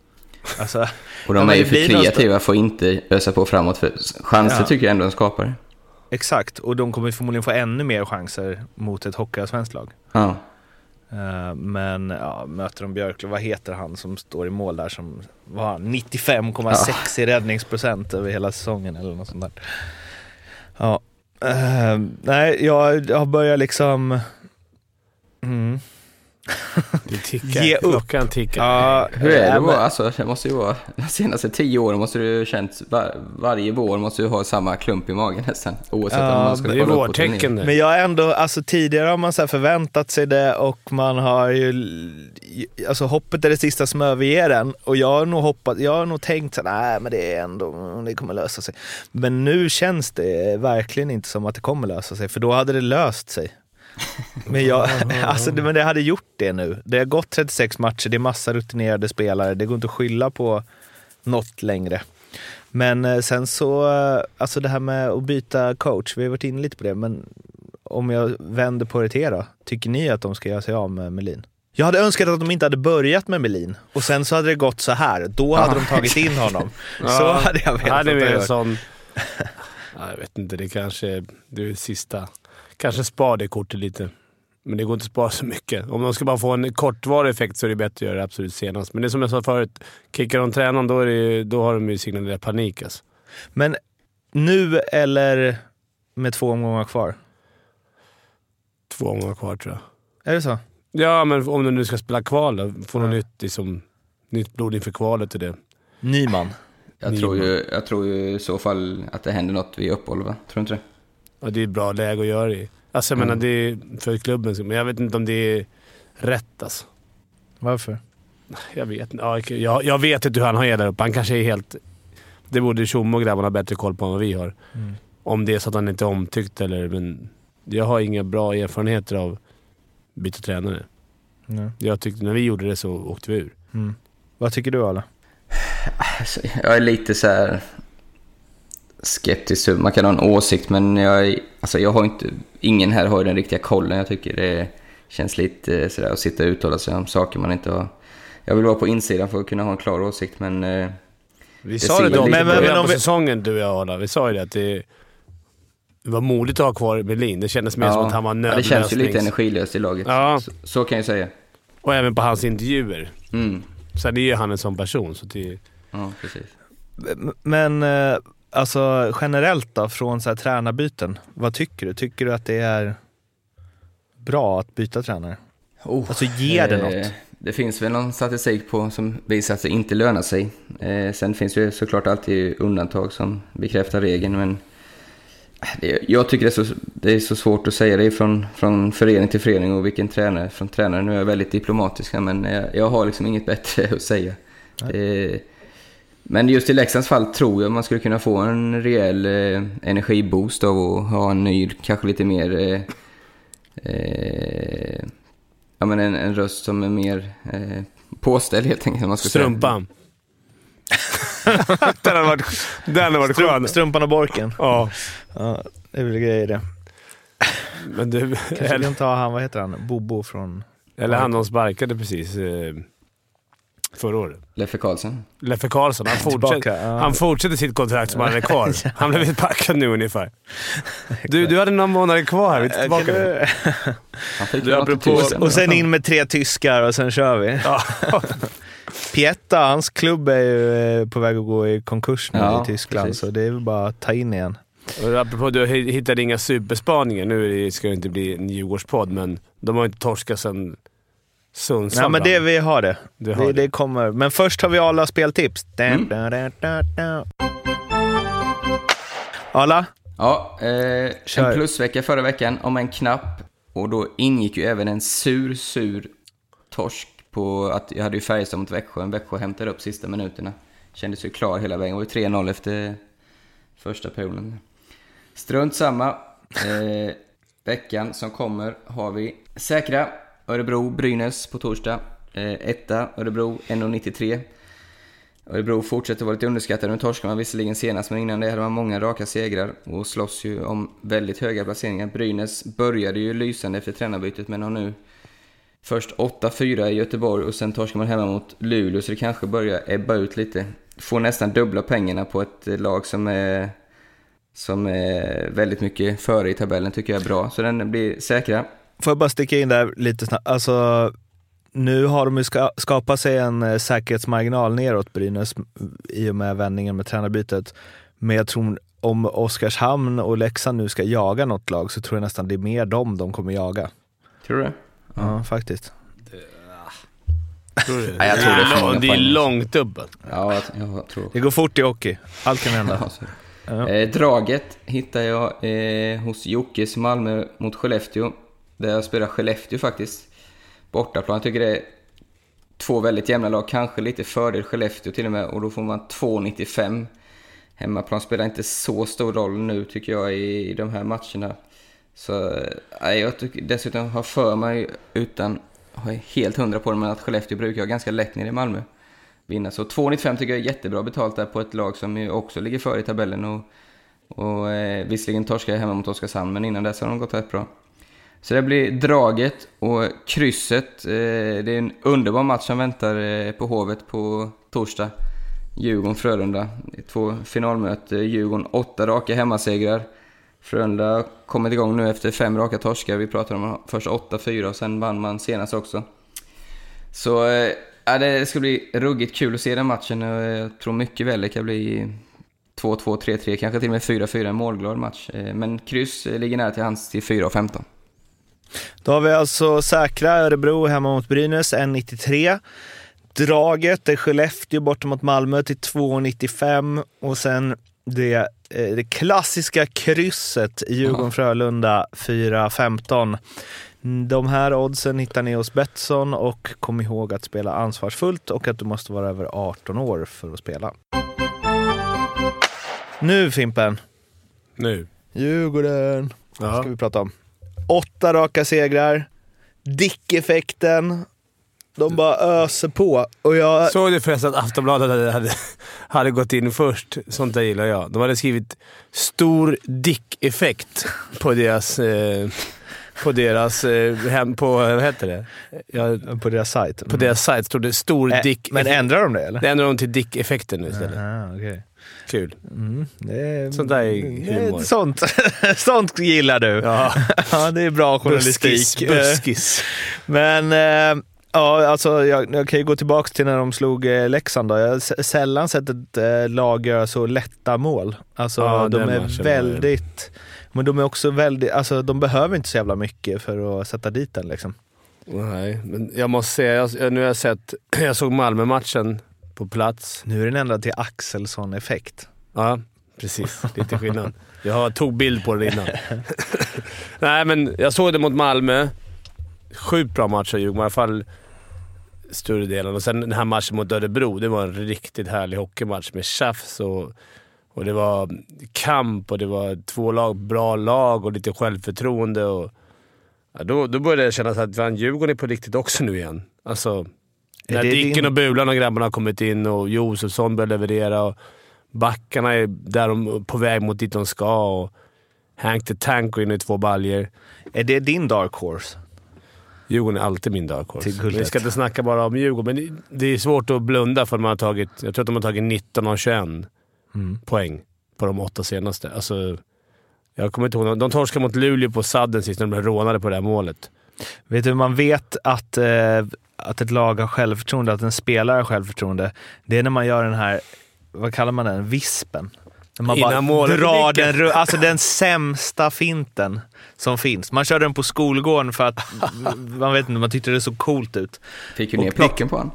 Alltså, Och de är ju för kreativa för att inte ösa på framåt. För chanser Ja. tycker jag ändå de skapar. exakt, och de kommer förmodligen få ännu mer chanser mot ett hockeyallsvenskt lag. Ja. Eh, men ja, möter de Björklöv, vad heter han som står i mål där som var 95,6 i räddningsprocent över hela säsongen eller något sånt där. Ja, Uh, nej jag jag börjar liksom... Mm. Det tickar. Ge upp. Klockan tickar. Ja, Hur är det äh, men-? Alltså, det måste ju vara... De senaste tio åren måste du ha känt... Var, varje vår måste du ha samma klump i magen nästan. Oavsett Ja, om man ska Det är vårtecken det. Men jag är ändå, alltså tidigare har man så här förväntat sig det och man har ju, alltså hoppet är det sista som överger en och jag har nog hoppat, jag har nog tänkt så nej men det är ändå, det kommer lösa sig. Men nu känns det verkligen inte som att det kommer lösa sig för då hade det löst sig. Men, jag, alltså, det, men det hade gjort det nu. Det har gått 36 matcher, det är massa rutinerade spelare, det går inte att skylla på något längre. Men eh, sen så, eh, alltså det här med att byta coach, vi har varit inne lite på det, men om jag vänder på det till er då, tycker ni att de ska göra sig av med Melin? Jag hade önskat att de inte hade börjat med Melin och sen så hade det gått så här. Då hade de tagit in honom. Så hade jag velat Ja, det är en sån... Ja, jag vet inte, det kanske det är det sista. Kanske spar det kortet lite. Men det går inte att spara så mycket. Om de ska bara få en kortvarig effekt så är det bättre att göra det absolut senast. Men det är som jag sa förut, kickar de tränaren då, är det, ju- då har de ju signalerat panik alltså. Men nu eller med två omgångar kvar? Två omgångar kvar tror jag. Är det så? Ja, men om de nu ska spela kval då, få något nytt, liksom, nytt blod inför kvalet och det. Nyman. Jag tror, ju, jag tror ju i så fall att det händer något vid uppehåll, va? Tror du inte det? Ja, det är ett bra läge att göra det i. Alltså jag Mm. menar, det är för klubben, men jag vet inte om det är rätt alltså. Varför? Jag vet inte. Ja, jag, jag vet inte hur han har där uppe. Han kanske är helt... Det borde Tjomme och grabbarna ha bättre koll på än vad vi har. Mm. Om det är så att han inte är omtyckt eller... Men jag har inga bra erfarenheter av byta tränare. Nej. Jag tyckte när vi gjorde det så åkte vi ur. Mm. Vad tycker du Arla? Alltså, jag är lite så här skeptisk. Man kan ha en åsikt, men jag, alltså, jag har inte... Ingen här har ju den riktiga kollen. Jag tycker det känns lite sådär att sitta och uttala sig om saker man inte har... Jag vill vara på insidan för att kunna ha en klar åsikt, men... eh, Vi sa det då Men- men- men om vi- säsongen, du och jag Arla. Vi sa ju det att det, det var modigt att ha kvar Berlin. Det kändes mer som att han var en ja, det känns ju lite energilöst i laget. Ja. Så, så kan jag säga. Och även på hans intervjuer. Mm. Sen är ju han en sån person, så det... Ja, precis. Men eh, alltså generellt då, från så här tränarbyten, vad tycker du? Tycker du att det är bra att byta tränare? Oh, Alltså ger det eh, något? Det finns väl någon statistik på som visar att det inte lönar sig. Eh, sen finns ju såklart alltid undantag som bekräftar regeln, men det, jag tycker det är, så, det är så svårt att säga det från, från förening till förening och vilken tränare från tränare. Nu är jag väldigt diplomatisk men jag, jag har liksom inget bättre att säga. Eh, men just i Leksands fall tror jag man skulle kunna få en rejäl eh, energiboost av att ha en ny, kanske lite mer eh, eh, ja, men en, en röst som är mer eh, påställd helt enkelt. Man ska. Strumpan. den hade varit, den hade varit skön. Strumpan och borken? Ja. Ja, det är väl grejer det. Men du, Kanske eller, kan ta han, vad heter han, Bobo från... eller han de sparkade precis eh, förra året. Leffe Karlsson. Leffe Karlsson. Han fortsätter, ja. han fortsätter sitt kontrakt som han hade kvar. Han blev sparkad nu ungefär. Du, du hade några månader kvar här. Vi är tillbaka nu. Du, apropå-. Och sen in med tre tyskar och sen kör vi. Ja. Pietta, hans klubb är ju eh, på väg att gå i konkurs nu Ja, i Tyskland, precis. så det är väl bara att ta in igen. Och apropå, du hittade inga superspaningar. Nu är det- ska det inte bli en Djurgårdspodd, men de har inte torskat sedan Sundsvall. Ja, men det, vi har det. Du har det, det. det kommer. Men först har vi alla speltips. Mm. da, da, da, da. Alla? Ja, eh, Kör. en plusvecka förra veckan om en knapp. Och då ingick ju även en sur, sur torsk på att jag hade ju Färjestad mot Växjö. En Växjö hämtade upp sista minuterna. Kändes ju klar hela vägen. Det var ju 3-0 efter första perioden. Strunt samma. Eh, veckan som kommer har vi säkra Örebro, Brynäs på torsdag. Eh, etta, Örebro 1,93. Örebro fortsätter vara lite underskattade. Nu torskade man visserligen senast, men innan det hade man många raka segrar och slåss ju om väldigt höga placeringar. Brynäs började ju lysande efter tränarbytet, men har nu först 8-4 i Göteborg och sen torskar man hemma mot Luleå, så det kanske börjar ebba ut lite. Får nästan dubbla pengarna på ett lag som är, som är väldigt mycket före i tabellen, tycker jag är bra. Så den blir säkra. Får jag bara sticka in där lite snabbt? Alltså, nu har de ju ska, skapat sig en eh, säkerhetsmarginal neråt Brynäs i och med vändningen med tränarbytet. Men jag tror om Oskarshamn och Leksand nu ska jaga något lag så tror jag nästan det är mer dem de kommer jaga. Tror du det? Ja, faktiskt. Tror du? Nej, jag tror det är många det är långt upp. Ja, jag, jag tror Det går fort i hockey. Allt kan hända. Ja. Eh, draget hittar jag eh, hos Jockes Malmö mot Skellefteå. Där jag spelar Skellefteå faktiskt. Bortaplan. Jag tycker det är två väldigt jämna lag. Kanske lite fördel Skellefteå till och med. Och då får man 2,95. Hemmaplan spelar inte så stor roll nu tycker jag i, i de här matcherna. Så eh, jag tycker, dessutom har för mig, utan har jag helt hundra på det, men att Skellefteå brukar ha ganska lätt nere i Malmö vinna. Så 2,95 tycker jag är jättebra betalt där på ett lag som ju också ligger före i tabellen. Och, och eh, visserligen torskar jag hemma mot Oskarshamn, men innan dess har de gått rätt bra. Så det blir draget och krysset. Eh, det är en underbar match som väntar eh, på Hovet på torsdag. Djurgården-Frölunda. Två finalmöten. Djurgården åtta raka hemmasegrar. Frölunda har kommit igång nu efter fem raka torskar. Vi pratade om först 8-4 och sen vann man senast också. Så eh, ja, det ska bli ruggigt kul att se den matchen. och Jag tror mycket väl det kan bli 2-2, 3-3, kanske till och med 4-4. En målglad match. Eh, men kryss ligger nära till hands till 4-15. Då har vi alltså säkra Örebro hemma mot Brynäs 1,93. Draget är Skellefteå borta mot Malmö till 2,95 och sen det, eh, det klassiska krysset Djurgården-Frölunda 4,15. De här oddsen hittar ni hos Betsson och kom ihåg att spela ansvarsfullt och att du måste vara över 18 år för att spela. Nu Fimpen, Nu. Djurgården Ja. ska vi prata om. Åtta raka segrar, Dick-effekten. De bara öser på. Och jag, Såg du förresten att Aftonbladet hade, hade, hade gått in först? Sånt där gillar jag. De hade skrivit “stor dick-effekt” på deras... Eh, på deras... Eh, hem, på, vad heter det? Ja, på deras sajt. på deras sajt stod det “stor Ä- dick”. Men ändrar de det eller? Det ändrar de till dick-effekten nu istället. Aha, okej. Kul. Det är, Sånt där är humor. Sånt, sånt gillar du. Ja. Ja, det är bra journalistik. Buskis. Buskis. Men eh, ja, alltså, jag, jag kan ju gå tillbaka till när de slog eh, Leksand. Då. Jag har sällan sett ett eh, lag göra så lätta mål. Alltså, Ja, de är väldigt... Men de är också väldigt... Alltså, de behöver inte så jävla mycket för att sätta dit den. Liksom. Nej, men jag måste säga, jag, nu har jag sett... Jag såg Malmö-matchen på plats. Nu är den ändrad till Axelsson-effekt. Ja, precis. Lite skillnad. Jag tog bild på det innan. Nej, men jag såg det mot Malmö. Sjukt bra match av Djurgården, i alla fall större delen. Och sen den här matchen mot Örebro, det var en riktigt härlig hockeymatch med tjafs och, och det var kamp och det var två lag, bra lag och lite självförtroende. Och, ja, då, då började jag känna att fan, Djurgården är på riktigt också nu igen. Alltså, när Dicken din- och Bulan och grabbarna har kommit in och Josefsson börjar leverera. Och, Backarna är där de på väg mot dit de ska och Hank the Tank går in i två baljer. Är det din dark horse? Djurgården är alltid min dark horse. Vi ska inte snacka bara om Djurgården, men det- är svårt att blunda för de har tagit, jag tror att de har tagit 19 av 21 Mm. poäng på de åtta senaste. Alltså, jag kommer inte ihåg. De torskade mot Luleå på sadden sist när de blev rånade på det här målet. Vet du man vet att, eh, att ett lag har självförtroende, att en spelare har självförtroende? Det är när man gör den här, vad kallar man den, vispen. När man Innan bara drar den, alltså den sämsta finten som finns. Man kör den på skolgården för att man vet inte, man tyckte det såg coolt ut. Fick ju Och ner plock- blicken på honom.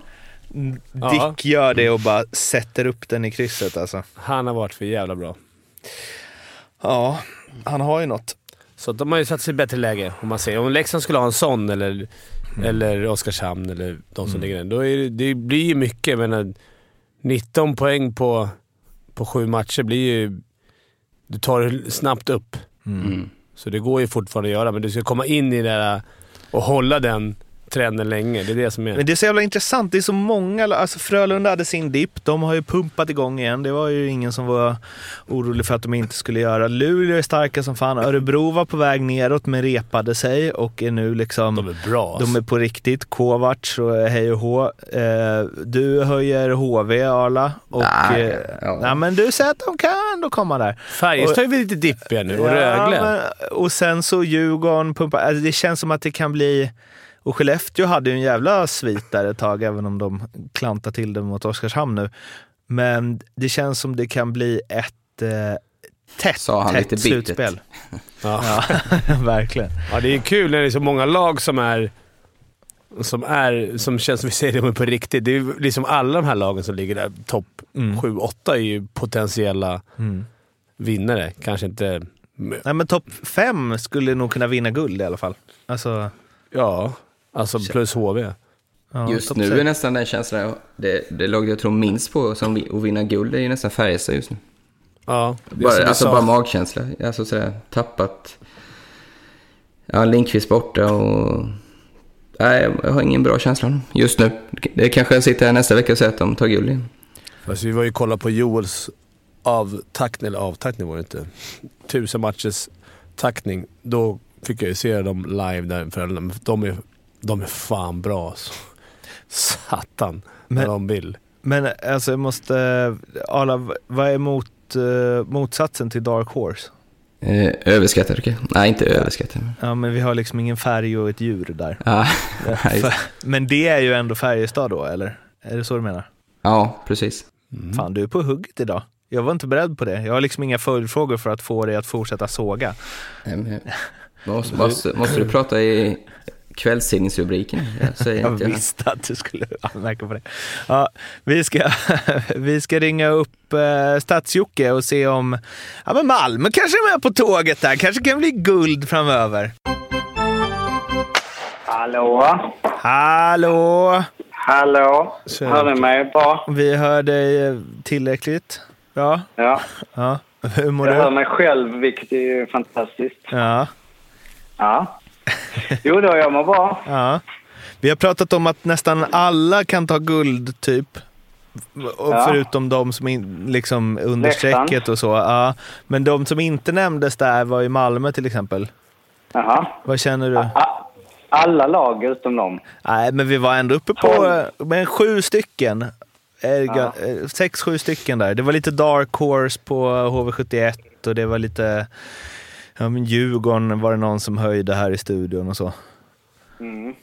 Ja. Dick gör det och bara sätter upp den i krysset alltså. Han har varit för jävla bra. Ja, han har ju något. Så de har ju satt sig i bättre läge, om man säger. Om Leksand skulle ha en sån, eller, Mm. eller Oskarshamn, eller de som ligger där, då är det, det blir ju mycket. Menar, 19 poäng på, på sju matcher blir ju... Du tar det snabbt upp. Mm. Så det går ju fortfarande att göra, men du ska komma in i det där och hålla den trenden länge. Det är det som är... Men det är så jävla intressant. Det är så många. Alltså Frölunda hade sin dipp. De har ju pumpat igång igen. Det var ju ingen som var orolig för att de inte skulle göra. Luleå är starka som fan. Örebro var på väg neråt men repade sig och är nu liksom... De är bra. De är på riktigt. Kovacs och hej och hå. Eh, du höjer HV, Arla. Och, Nej, eh, ja. nej, men du säger att de kan ändå komma där. Färjestad är väl lite dippiga nu och Rögle. men, och sen så Djurgården pumpar. Alltså det känns som att det kan bli... Och Skellefteå hade ju en jävla svit där ett tag, även om de klantar till det mot Oskarshamn nu. Men det känns som det kan bli ett eh, tätt, Sa han tätt lite slutspel. Ja. Ja, verkligen. Ja, det är kul när det är så många lag som är... Som, är, som känns som vi säger det på riktigt. Det är ju liksom alla de här lagen som ligger där, topp Mm. 7-8, är ju potentiella Mm. vinnare. Kanske inte... Nej, men topp fem skulle nog kunna vinna guld i alla fall. Alltså, Ja, alltså plus HV. ja, Just nu är nästan den känslan, det, det lag jag tror minst på som vi- att vinna guld är ju nästan Färjestad just nu. Ja, Bara, alltså bara magkänsla. Alltså sådär, tappat... Ja, Lindqvist borta och... Nej, jag har ingen bra känsla just nu. Det kanske jag sitter här nästa vecka och säger att de tar guld igen. Fast vi var ju och kollade på Joels avtackning, eller avtackning var det inte. Tusen matchers tackning. Då fick jag ju se dem live där för de är, de är fan bra alltså. Satan, när Men- de vill. Men alltså jag måste... Arla, vad är mot, eh, motsatsen till Dark Horse? Eh, överskattad, okej? Nej, inte överskattad. Ja, men vi har liksom ingen färg och ett djur där. För, men det är ju ändå Färjestad då, eller? Är det så du menar? ja, precis. Fan, du är på hugget idag. Jag var inte beredd på det. Jag har liksom inga följdfrågor för att få dig att fortsätta såga. Nej, men- Måste, måste, måste du prata i kvällstidningsrubriken? Jag Jag visste att du skulle anmärka på det. Ja, vi, ska, vi ska ringa upp eh, Stats-Jocke och se om ja, men Malmö kanske är med på tåget där. Kanske kan bli guld framöver. Hallå? Hallå! Hallå? Tjena. Hör ni mig bra? Vi hör dig eh, tillräckligt. Ja, Ja. ja. Hur mår Jag hör du? mig själv, vilket är fantastiskt. Ja, Ja. Jo då, jag mår bra. ja. Vi har pratat om att nästan alla kan ta guld, typ. Ja. Förutom de som in, liksom under Leksand. strecket och så. Ja. Men de som inte nämndes där var i Malmö till exempel. Jaha. Vad känner du? Alla lag utom dem. Nej, men vi var ändå uppe på men sju stycken. Eh, ga- eh, Sex, sju stycken där. Det var lite Dark Horse på HV71 och det var lite... Ja, men Djurgården var det någon som höjde här i studion och så. Mm.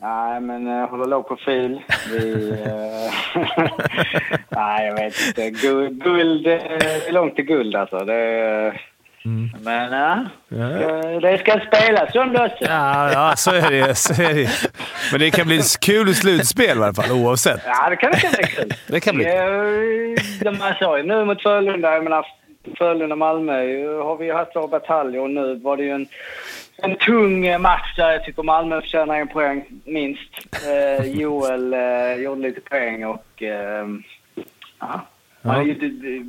Nej, men jag håller låg profil. Vi... eh, Nej, jag vet inte. Guld, guld eh, det är långt till guld alltså. Det... Men ja, Ja. det ska spelas John också. Ja, ja så, är det, så är det. Men det kan bli ett kul slutspel i alla fall, oavsett. Ja, det kan det kan bli kul. Det kan bli. Eh, De man sa ju nu mot Frölunda, jag menar Frölunda-Malmö har vi ju haft våra bataljer och nu var det ju en, en tung eh, match där jag tycker Malmö förtjänar en poäng minst. Eh, Joel eh, gjorde lite poäng och eh, ja. Ja.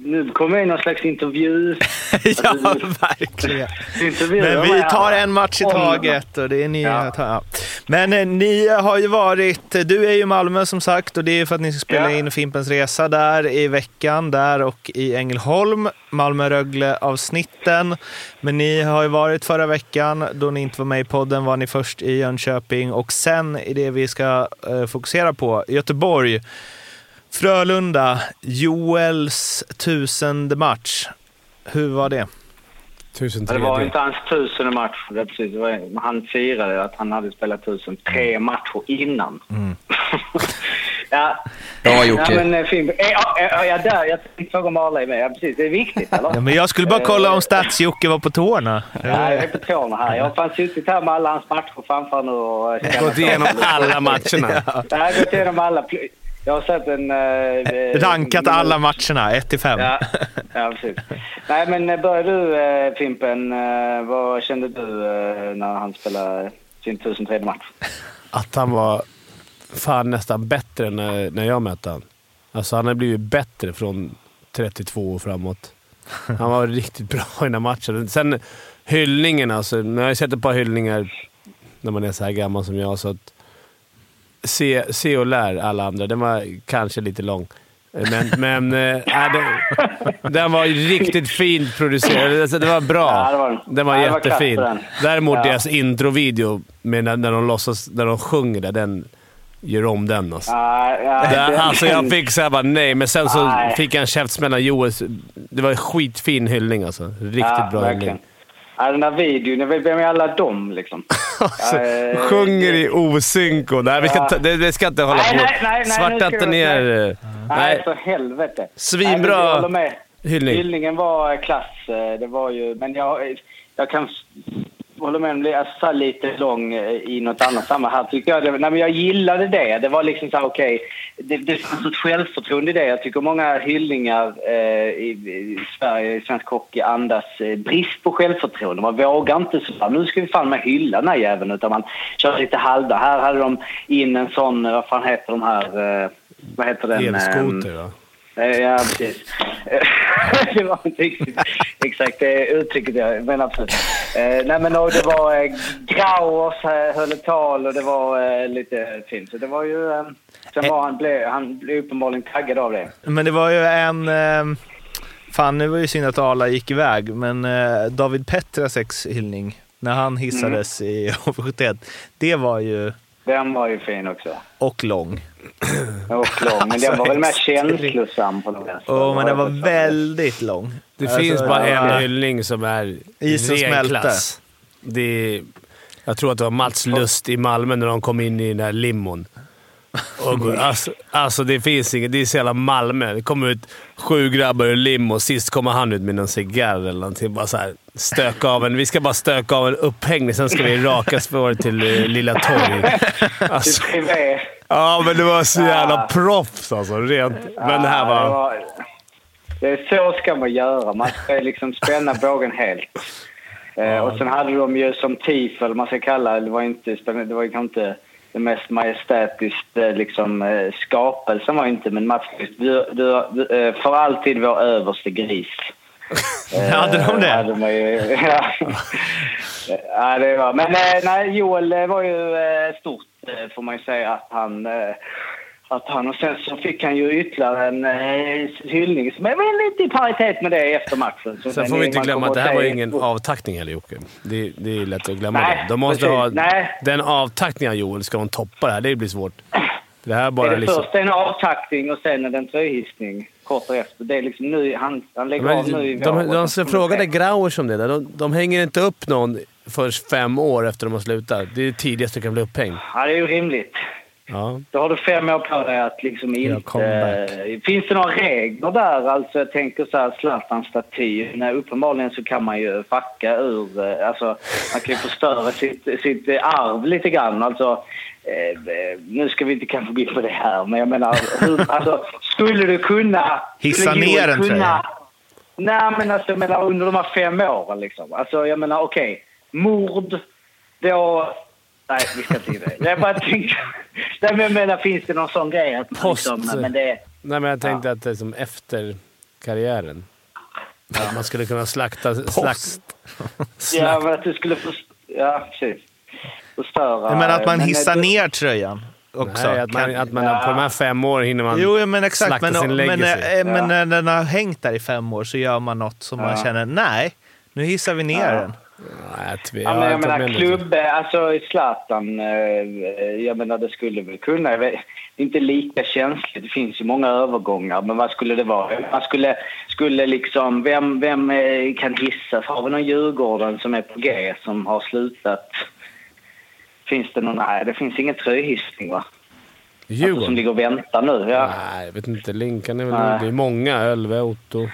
Nu kommer jag in någon slags intervju. ja, verkligen. Men vi tar en match i taget. Och det är ni, Ja. ja. Men eh, ni har ju varit, du är ju i Malmö som sagt och det är för att ni ska spela in Fimpens Resa där i veckan, där och i Ängelholm, Malmö-Rögle-avsnitten. Men ni har ju varit förra veckan, då ni inte var med i podden var ni först i Jönköping och sen i det vi ska eh, fokusera på, Göteborg. Frölunda, Joels tusende match. Hur var det? Tusen Ja, Det var inte hans tusende match. Det precis, han firade att han hade spelat tusen tre matcher innan. ja. Bra, Jocke. Ja, men, eh, fin, eh, ja, ja, ja, där. Jag tänkte fråga om Arla är med. Ja, precis. Det är viktigt, eller? Ja, men jag skulle bara kolla om Stats-Jocke var på tårna. Ja, jag är på tårna här. Jag har fan suttit här med alla hans matcher framför nu och... eh, Gått igenom alla matcherna. Jag har gått igenom alla. Jag har sett en... eh, Rankat alla matcherna, 1 till 5. Ja, ja precis. Nej, men eh, börjar du eh, Fimpen, eh, vad kände du eh, när han spelade sin 1003 match? Att han var fan nästan bättre när, när jag mötte han. Alltså han har blivit bättre från 32 och framåt. Han var riktigt bra i den här matchen. Sen hyllningen alltså. Nu har jag sett ett par hyllningar när man är så här gammal som jag. Så att se, se och lär alla andra. Den var kanske lite lång. Men, men äh, den, den var riktigt fint producerad. Alltså, det var bra. Ja, det var- den var ja, var jättefin. den. Däremot Ja. deras introvideo, med när, när, de låtsas, när de sjunger där, den gör om den alltså. Ja, ja, den- alltså jag fick såhär bara nej, men sen så Nej. fick jag en käftsmäll av Joel. Det var en skitfin hyllning alltså. Riktigt ja, bra verkligen. hyllning. Ja, den där videon, vem är alla dem liksom? Alltså, Eh, sjunger i osynk och... Nej, vi ska ta, det, det ska inte hålla Nej, på. nej, nej, Svarta inte ner. Nej, Nej, för helvete. Svinbra Nej, hyllning. Hyllningen var klass. eh, Det var ju, men jag, jag kan hålla med om det. Jag sa lite lång eh, i något annat sammanhang. Tycker jag, det, nej, men jag gillade det. Det var liksom så här, okej. det, det fanns ett självförtroende i det. Jag tycker många hyllningar eh, i, i Sverige, i svensk hockey, andas eh, brist på självförtroende. Man vågar inte så här, nu ska vi fan med hylla den här jäveln. Utan man kör lite halvda. Här hade de in en sån, vad fan heter de här, eh, vad heter den? ehm, Elskoter va? Eh, Ja, precis. det var inte riktigt exakt det uttrycket jag men absolut. Eh, nej, men det var Grauers eh, höll ett tal och det var lite fint. Så det var ju... Sen var han, blev, han blev uppenbarligen taggad av det. Men det var ju en... Fan, nu var ju synd att Arla gick iväg, men David Petraseks hyllning när han hissades i HV71, det var ju... Den var ju fin också. Och lång. Och lång. Men den var väl mer känslosam på något vänster. Oh, men den var väldigt lång. Det Alltså, finns bara ja. en hyllning som är Isen smälte. klass. Det är, jag tror att det var Mats Lust i Malmö när de kom in i den där limon. Och, alltså, alltså det finns inget. Det är så jävla Malmö. Det kommer ut sju grabbar ur limo. Sist kommer han ut med någon cigarr eller någonting. Bara så här, stöka av en. Vi ska bara stöka av en upphängning, sen ska vi raka spåret till eh, Lilla Torg. Alltså, Det är ja, men det var så jävla Ja. proffs alltså. Rent. Men det här Ja, var... det är så ska man göra. Man ska liksom spänna bågen helt. Eh, och sen hade de ju som TIF, eller man ska kalla det, det var inte, det var ju kanske inte det mest majestätiskt eh, liksom, eh, skapelsen var inte, men Mats du, du, du, för alltid vår överste gris. Hade de det? hade man ju, ja. ja, det var, men nej, Joel var ju stort får man ju säga att han eh, att han och sen så fick han ju ytterligare en eh, hyllning som är väl lite i paritet med det efter matchen. Så Sen får vi är- inte glömma att det här var ju ingen avtackning heller Jocke. Det, det är lätt att glömma Nej, det. De måste precis. ha... Nej. Den avtackningen av Joel, ska de toppa det här? Det blir svårt. Det här är Är bara det liksom... först en avtackning och sen är det en tröjhissning kort efter. Det är liksom nu, han, han lägger av nu i Men, de, vår. de, de frågade Grauers om det. där. De, de hänger inte upp någon först fem år efter de har slutat. Det är det tidigaste du kan bli upphängd. Ja, det är ju rimligt. Ja. Då har du fem år på dig att liksom inte... comeback. Finns det några regler där? Alltså jag tänker så här Zlatan-staty. Nej, Uppenbarligen så kan man ju fucka ur... eh, Alltså man kan ju förstöra sitt, sitt arv lite grann. Alltså, eh, eh, nu ska vi inte kanske gå in på det här, men jag menar... Hur, alltså, skulle du kunna... Hissa ner en tröja. Nej, men alltså jag menar under de här fem åren liksom. Alltså jag menar okej, mord, då... Nej, vi ska inte in det. Jag bara tänkte... Nej, men jag menar, finns det någon sån grej att man Post- liksom... Men det, Nej, men jag tänkte att det är som efter karriären. Att man skulle kunna slakta... Slakt, ja, men att du skulle... Få, ja, precis. Förstöra... Men att man men hissar det- ner tröjan också. nej, att man, att man på de här fem åren hinner man Jo, ja, men exakt. slakta Men, sin men, legacy. eh, men när den har hängt där i fem år så gör man något som man Ja. känner, nej, nu hissar vi ner Ja. den. Nej, Ja, men jag menar med mig det. klubb, alltså i Zlatan, eh, jag menar det skulle väl kunna, vet- det är inte lika känsligt, det finns ju många övergångar, men vad skulle det vara? Man skulle, skulle liksom, vem, vem eh, kan hissas? Har vi någon Djurgården som är på G som har slutat? Finns det någon? Nej, det finns ingen tröjhissning va? Alltså, som Djurgården? ligger och väntar nu. Ja. Nej, jag vet inte. Linkan är väl... Nej. Det är många. Ölve, Otto.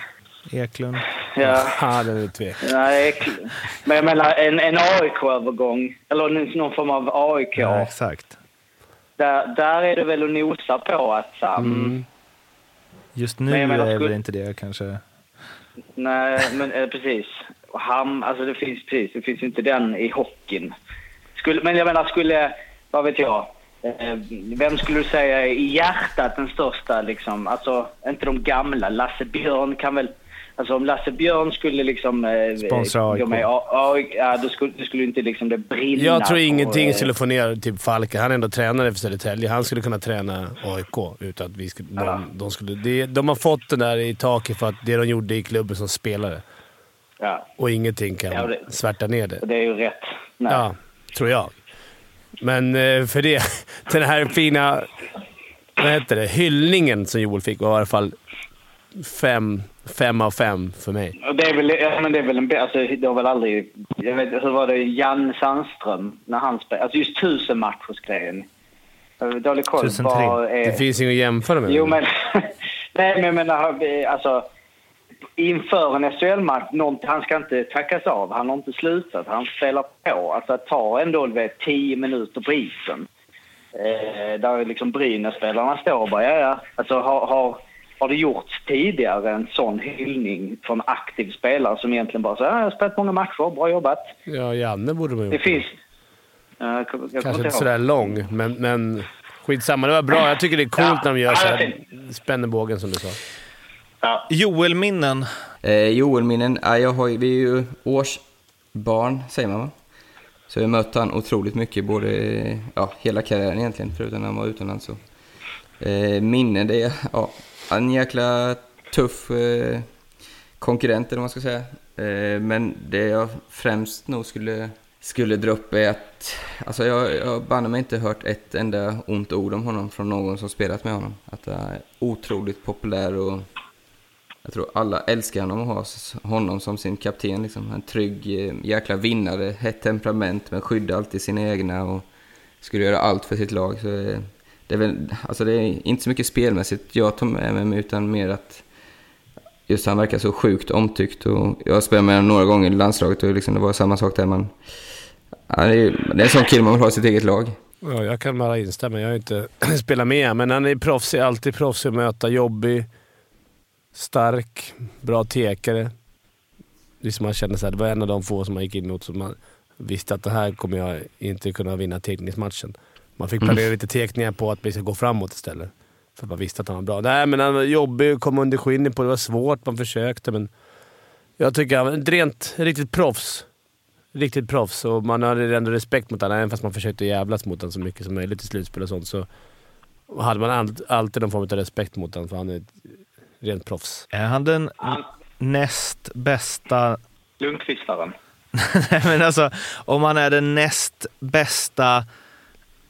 Eklund. ja. Ja, den är tvek. Nej, kl- men jag menar en, en AIK-övergång, eller någon- form av AIK. Ja, exakt. Där, där är det väl att nosa på att... Um, Mm. Just nu menar, är väl inte det kanske... Nej, men eh, precis. Ham, alltså det finns precis, det finns inte den i hockeyn. Skulle, men jag menar, skulle, vad vet jag, eh, vem skulle du säga är i hjärtat den största liksom? Alltså, inte de gamla. Lasse Björn kan väl, Alltså om Lasse Björn skulle liksom... Eh, Sponsra AIK. med, ja, ja, ja, då skulle, då skulle inte liksom det brinna. Jag tror ingenting eh, skulle få ner typ Falken. Han är ändå tränare för Södertälje. Han skulle kunna träna AIK utan att vi skulle... De, de, skulle det, de har fått den där i taket för att det de gjorde i klubben som spelare. Ja, Och ingenting kan Ja, det- svärta ner det. och det är ju rätt. Nej. Ja, tror jag. Men eh, för det, den här fina vad heter det, hyllningen som Joel fick var i alla fall fem, fem av fem för mig. Och det är väl, ja, men det är väl en alltså, det har väl aldrig... Jag vet, hur var det Jan Sandström när han spelade? Alltså just tusen matchersgrejen. Jag har dålig koll. 1003. Vad är- Det finns inget att jämföra med. Jo, men... nej, men jag menar, alltså... Inför en SHL-match, han ska inte tackas av. Han har inte slutat. Han spelar på. Alltså att ta ändå vet, tio minuter på isen. Eh, där liksom Brynäs-spelarna står och bara, ja, ja. Alltså har, har, har det gjorts tidigare en sån hyllning från aktiv spelare som egentligen bara säger, ja, jag har spelat många matcher, bra jobbat. Ja, Janne borde man Det gjort. finns... Ja, jag Kanske inte sådär lång, men, men skitsamma. Det var bra. Jag tycker det är coolt när de gör Ja, såhär. det Spänner bågen som du sa. Ja. Joel-minnen. Eh, Joel-minnen, ja, jag har ju, vi är ju årsbarn, säger man va? Så jag har mött han otroligt mycket, både, ja, hela karriären egentligen, förutom när han var utomlands. Så. Eh, minnen, det är, ja, en jäkla tuff eh, konkurrent eller vad man ska säga. Eh, men det jag främst nog skulle, skulle dra upp är att, alltså jag, jag har banne mig inte hört ett enda ont ord om honom från någon som spelat med honom. Att han är otroligt populär och jag tror alla älskar honom och har honom som sin kapten. Liksom. En trygg eh, jäkla vinnare, hett temperament men skyddar alltid sina egna och skulle göra allt för sitt lag. Så eh, det, är väl, alltså det är inte så mycket spelmässigt jag tar med mig utan mer att just han verkar så sjukt omtyckt. Och jag har spelat med honom några gånger i landslaget och liksom det var samma sak där. Man, ja, det, är, det är en sån kille man vill ha i sitt eget lag. Ja, jag kan bara instämma. Jag har inte spelat med men han är proffsig. Alltid proffsig att möta. Jobbig, stark, bra tekare. Liksom man känner att det var en av de få som man gick in mot som man visste att det här kommer jag inte kunna vinna tekningsmatchen. Man fick planera lite tekningar på att vi ska gå framåt istället. För man visste att han var bra. Nej, men han var jobbig, kom under skinnet på det. var svårt, man försökte men... Jag tycker han var ett rent, riktigt proffs. Riktigt proffs och man hade ändå respekt mot honom. Även fast man försökte jävlas mot honom så mycket som möjligt i slutspel och sånt så hade man all, alltid någon form av respekt mot honom för han är ett rent proffs. Är han den Han, näst bästa... Lundqvistaren. Nej, men alltså, om han är den näst bästa,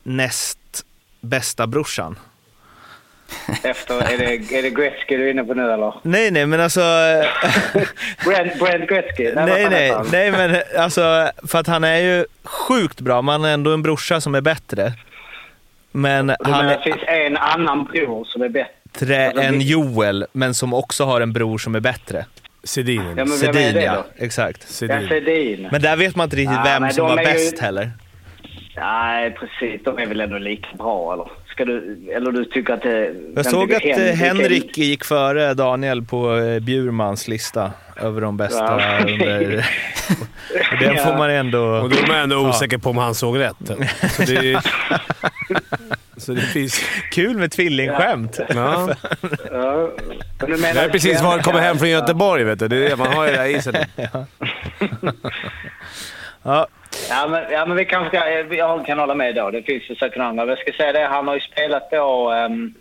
näst bästa brorsan. Efter, är, det, är det Gretzky du är inne på nu eller? Nej, nej, men alltså... Brent, Brent Gretzky? nej, nej, han? nej, men alltså, för att han är ju sjukt bra. Man har ändå en brorsa som är bättre. Men Du han menar är det finns en annan bror som är bättre? Alltså, än Joel, men som också har en bror som är bättre. Sedin. Ja, men är Sedin, ja. Exakt. Ja, Sedin. Sedin. Men där vet man inte riktigt Ja, vem men som var är ju- bäst heller. Nej, precis. De är väl ändå lika bra, eller? Ska du, eller du tycker att det... Jag såg att eh, är- Henrik gick före Daniel på eh, Bjurmans lista över de bästa Ja. under... Och Den får man ändå... Och då är man ändå osäker på om han såg rätt. Så det, så det finns... Kul med tvillingskämt. Ja. Ja. Jag har precis varit, kommit hem från Göteborg, vet du. Det är det, man har ju det här i sig. Ja, Ja men, ja, men vi kanske ska, jag kan hålla med då. Det finns ju säkert andra. Men jag ska säga det, han har ju spelat då... Um,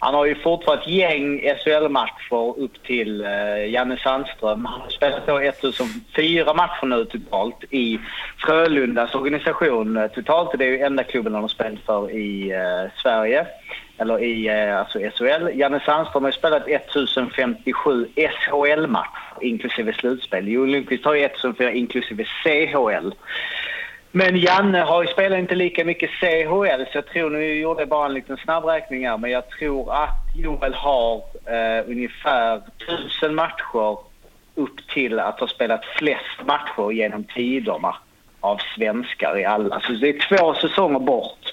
han har ju fortfarande ett gäng SHL-matcher upp till uh, Janne Sandström. Han har spelat då 1004 matcher nu totalt i Frölundas organisation. Eh, totalt det är ju enda klubben han har spelat för i uh, Sverige. Eller i uh, alltså SHL. Janne Sandström har ju spelat 1057 SHL-matcher inklusive slutspel. Joel Lundqvist har ju 1004 inklusive CHL. Men Janne har ju spelat inte lika mycket CHL så jag tror, nu gjorde jag bara en liten snabbräkning här, men jag tror att Joel har eh, ungefär tusen matcher upp till att ha spelat flest matcher genom tiderna av svenskar i alla. Så det är två säsonger bort.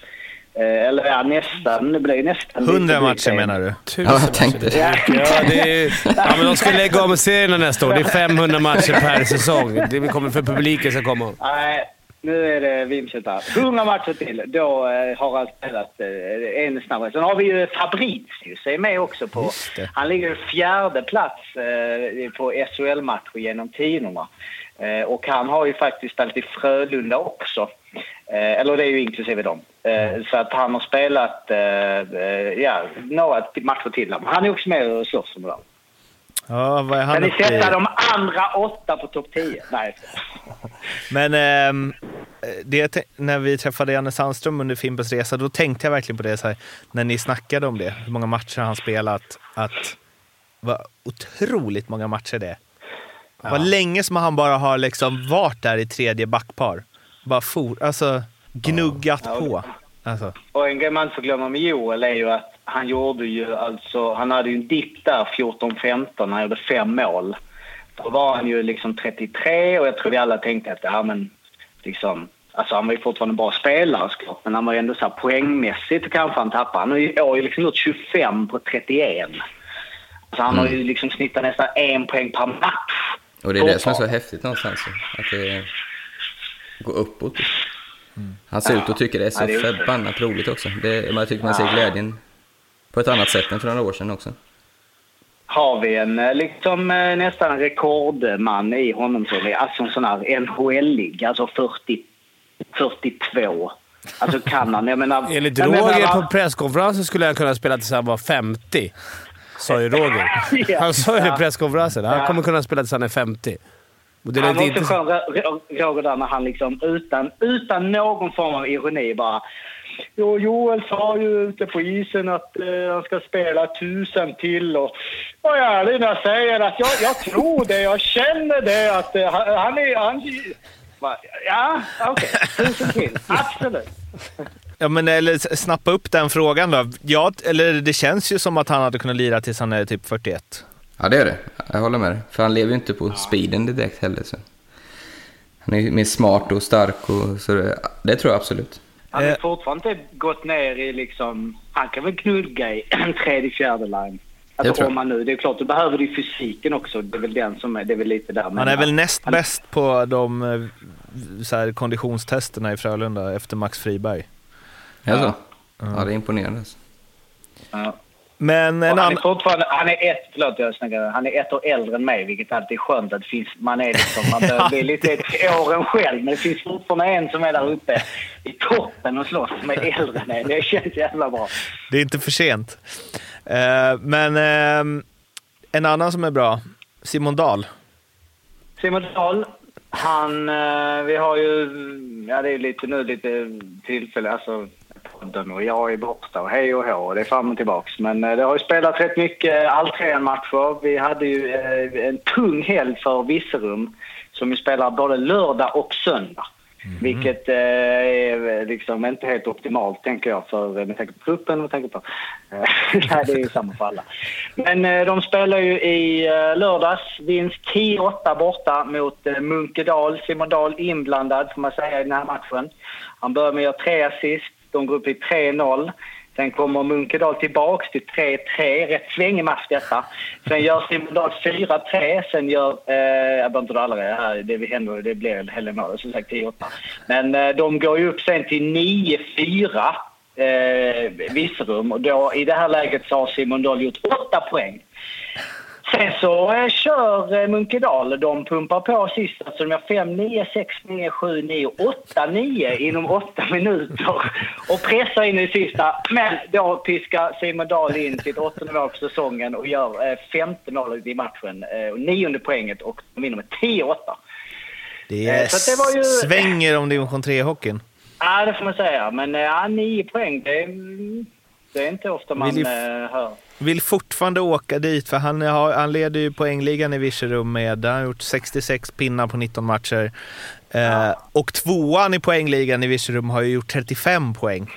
Eh, eller ja, nästan. Det blir nästan... lite 100 drygt matcher en. menar du? Tusen Ja, jag tänkte. Ja, det är, ja, men de ska lägga om serierna nästa år. Det är 500 matcher per säsong. Det kommer för publiken ska komma. Nej, nu är det Wimset här. 100 matcher till. Då eh, har han spelat eh, en snabbare. Sen har vi ju Fabricius är med också på... Han ligger fjärde plats eh, på SHL-matcher genom tiderna. Eh, och han har ju faktiskt spelat i Frölunda också. Eh, eller det är ju inklusive dem. Eh, så att han har spelat eh, ja, några matcher till. Han är också med och slåss om det där. Ja, vad är Kan han ni uppe sätta i? de andra åtta på topp 10? Nej. Men ehm, det, när vi träffade Janne Sandström under Fimpens Resa, då tänkte jag verkligen på det så här, när ni snackade om det, hur många matcher han spelat, att vad otroligt många matcher det är. Vad länge som han bara har liksom varit där i tredje backpar. Bara for, alltså gnuggat Ja. på. Alltså. Och en grej man inte får glömma med Joel är ju att han gjorde ju alltså, han hade ju en dipp där 14-15 när han gjorde fem mål. Då var han ju liksom 33 och jag tror vi alla tänkte att ja men liksom, alltså han var ju fortfarande en bra spelare såklart, men han var ju ändå så här poängmässigt kanske han tappade. Han har ju liksom gjort 25 på 31. Alltså han har ju liksom snittat nästan en poäng per match. Och det är det som är så häftigt någonstans. Att det går uppåt. Han ser ut att tycka det är så Ja, förbannat roligt också. Det, man tycker man ser glädjen på ett annat sätt än för några år sedan också. har vi en eh, liksom eh, nästan rekordman i honom. Så det är alltså en sån här NHL-lig, alltså 40, 42. Alltså kan han, jag menar... Enligt jag menar, Roger va- på presskonferensen skulle han kunna spela tills han var 50. Sa ju Roger. Ja. Han sa ju det i presskonferensen. Han Ja. kommer kunna spela tills han är 50. Och det är Han var inte... skön, Ro- Roger, där när han liksom utan, utan någon form av ironi bara... Jo, Joel sa ju ute på isen att eh, han ska spela tusen till och... Jag ärlig när jag säger att jag, jag tror det, jag känner det att eh, han, är... Han, ja, okej. Tusen till. Absolut. Ja, men eller snappa upp den frågan då. Ja, eller det känns ju som att han hade kunnat lira tills han är typ 41. Ja, det är det. Jag håller med dig. För han lever ju inte på speeden direkt heller. Så. Han är ju mer smart och stark och så det, det tror jag absolut. Han har Eh. fortfarande inte gått ner i liksom... Han kan väl knugga i en tredje, fjärde line. Det tror Alltså jag. om man nu... Det är klart, du behöver du fysiken också. Det är väl den som är... Det är väl lite där. Han men- är väl näst han- bäst på de eh, så här, konditionstesterna i Frölunda efter Max Friberg. Ja, så. ja det är imponerande. Ja. Men han är fortfarande... Han är ett... Förlåt, jag snackar. Han är ett år äldre än mig, vilket alltid är skönt att finns... Man är liksom... Man börjar bli lite till åren själv, men det finns fortfarande en som är där uppe i toppen och slåss som är äldre än en. Det känns jävla bra. Det är inte för sent. Eh, men eh, en annan som är bra, Simon Dahl. Simon Dahl, han... eh, Vi har ju... Ja, det är lite nu lite tillfälle. Alltså, podden och jag är borta och hej och hå. och Det är fram och tillbaks. Men eh, det har ju spelat rätt mycket alltrean-matcher. Vi hade ju eh, en tung helg för Virserum som ju spelar både lördag och söndag. Vilket eh, är liksom inte helt optimalt, tänker jag, för, med tanke på truppen och tanke på... Eh, nej, det är ju samma för alla. Men eh, de spelar ju i eh, lördags. Vinst 10-8 borta mot eh, Munkedal. Simon Dahl inblandad, får man säga, i den här matchen. Han börjar med att göra tre assist. De går upp i 3-0. Sen kommer Munkedal tillbaks till 3-3. Rätt svängig match detta. Sen gör Simon Dahl 4-3. Sen gör... Eh, jag behöver inte dra alla det här. Det, händer, det blir en hel del mål. Som sagt 10-8. Men eh, de går ju upp sen till 9-4. Eh, Virserum. Och då, i det här läget så har Simon Dahl gjort 8 poäng. Sen så eh, kör eh, Munkedal. De pumpar på sist. Alltså de gör 5, 9, 6, 9, 7, 9, 8, 9 inom 8 minuter. Och pressar in i sista. Men då piskar Simon Dahl in sitt åttonde mål på säsongen och gör eh, femte målet i matchen. Eh, och nionde poänget och de vinner med 10-8. Det Eh, så det var ju- svänger om division 3-hockeyn. Ja, det får man säga. Men eh, ja, nio poäng, det är, det är inte ofta man Vill eh, hör. Vill fortfarande åka dit, för han, har, han leder ju poängligan i Virserum med, han har gjort 66 pinnar på 19 matcher. Eh, och tvåan i poängligan i Virserum har ju gjort 35 poäng.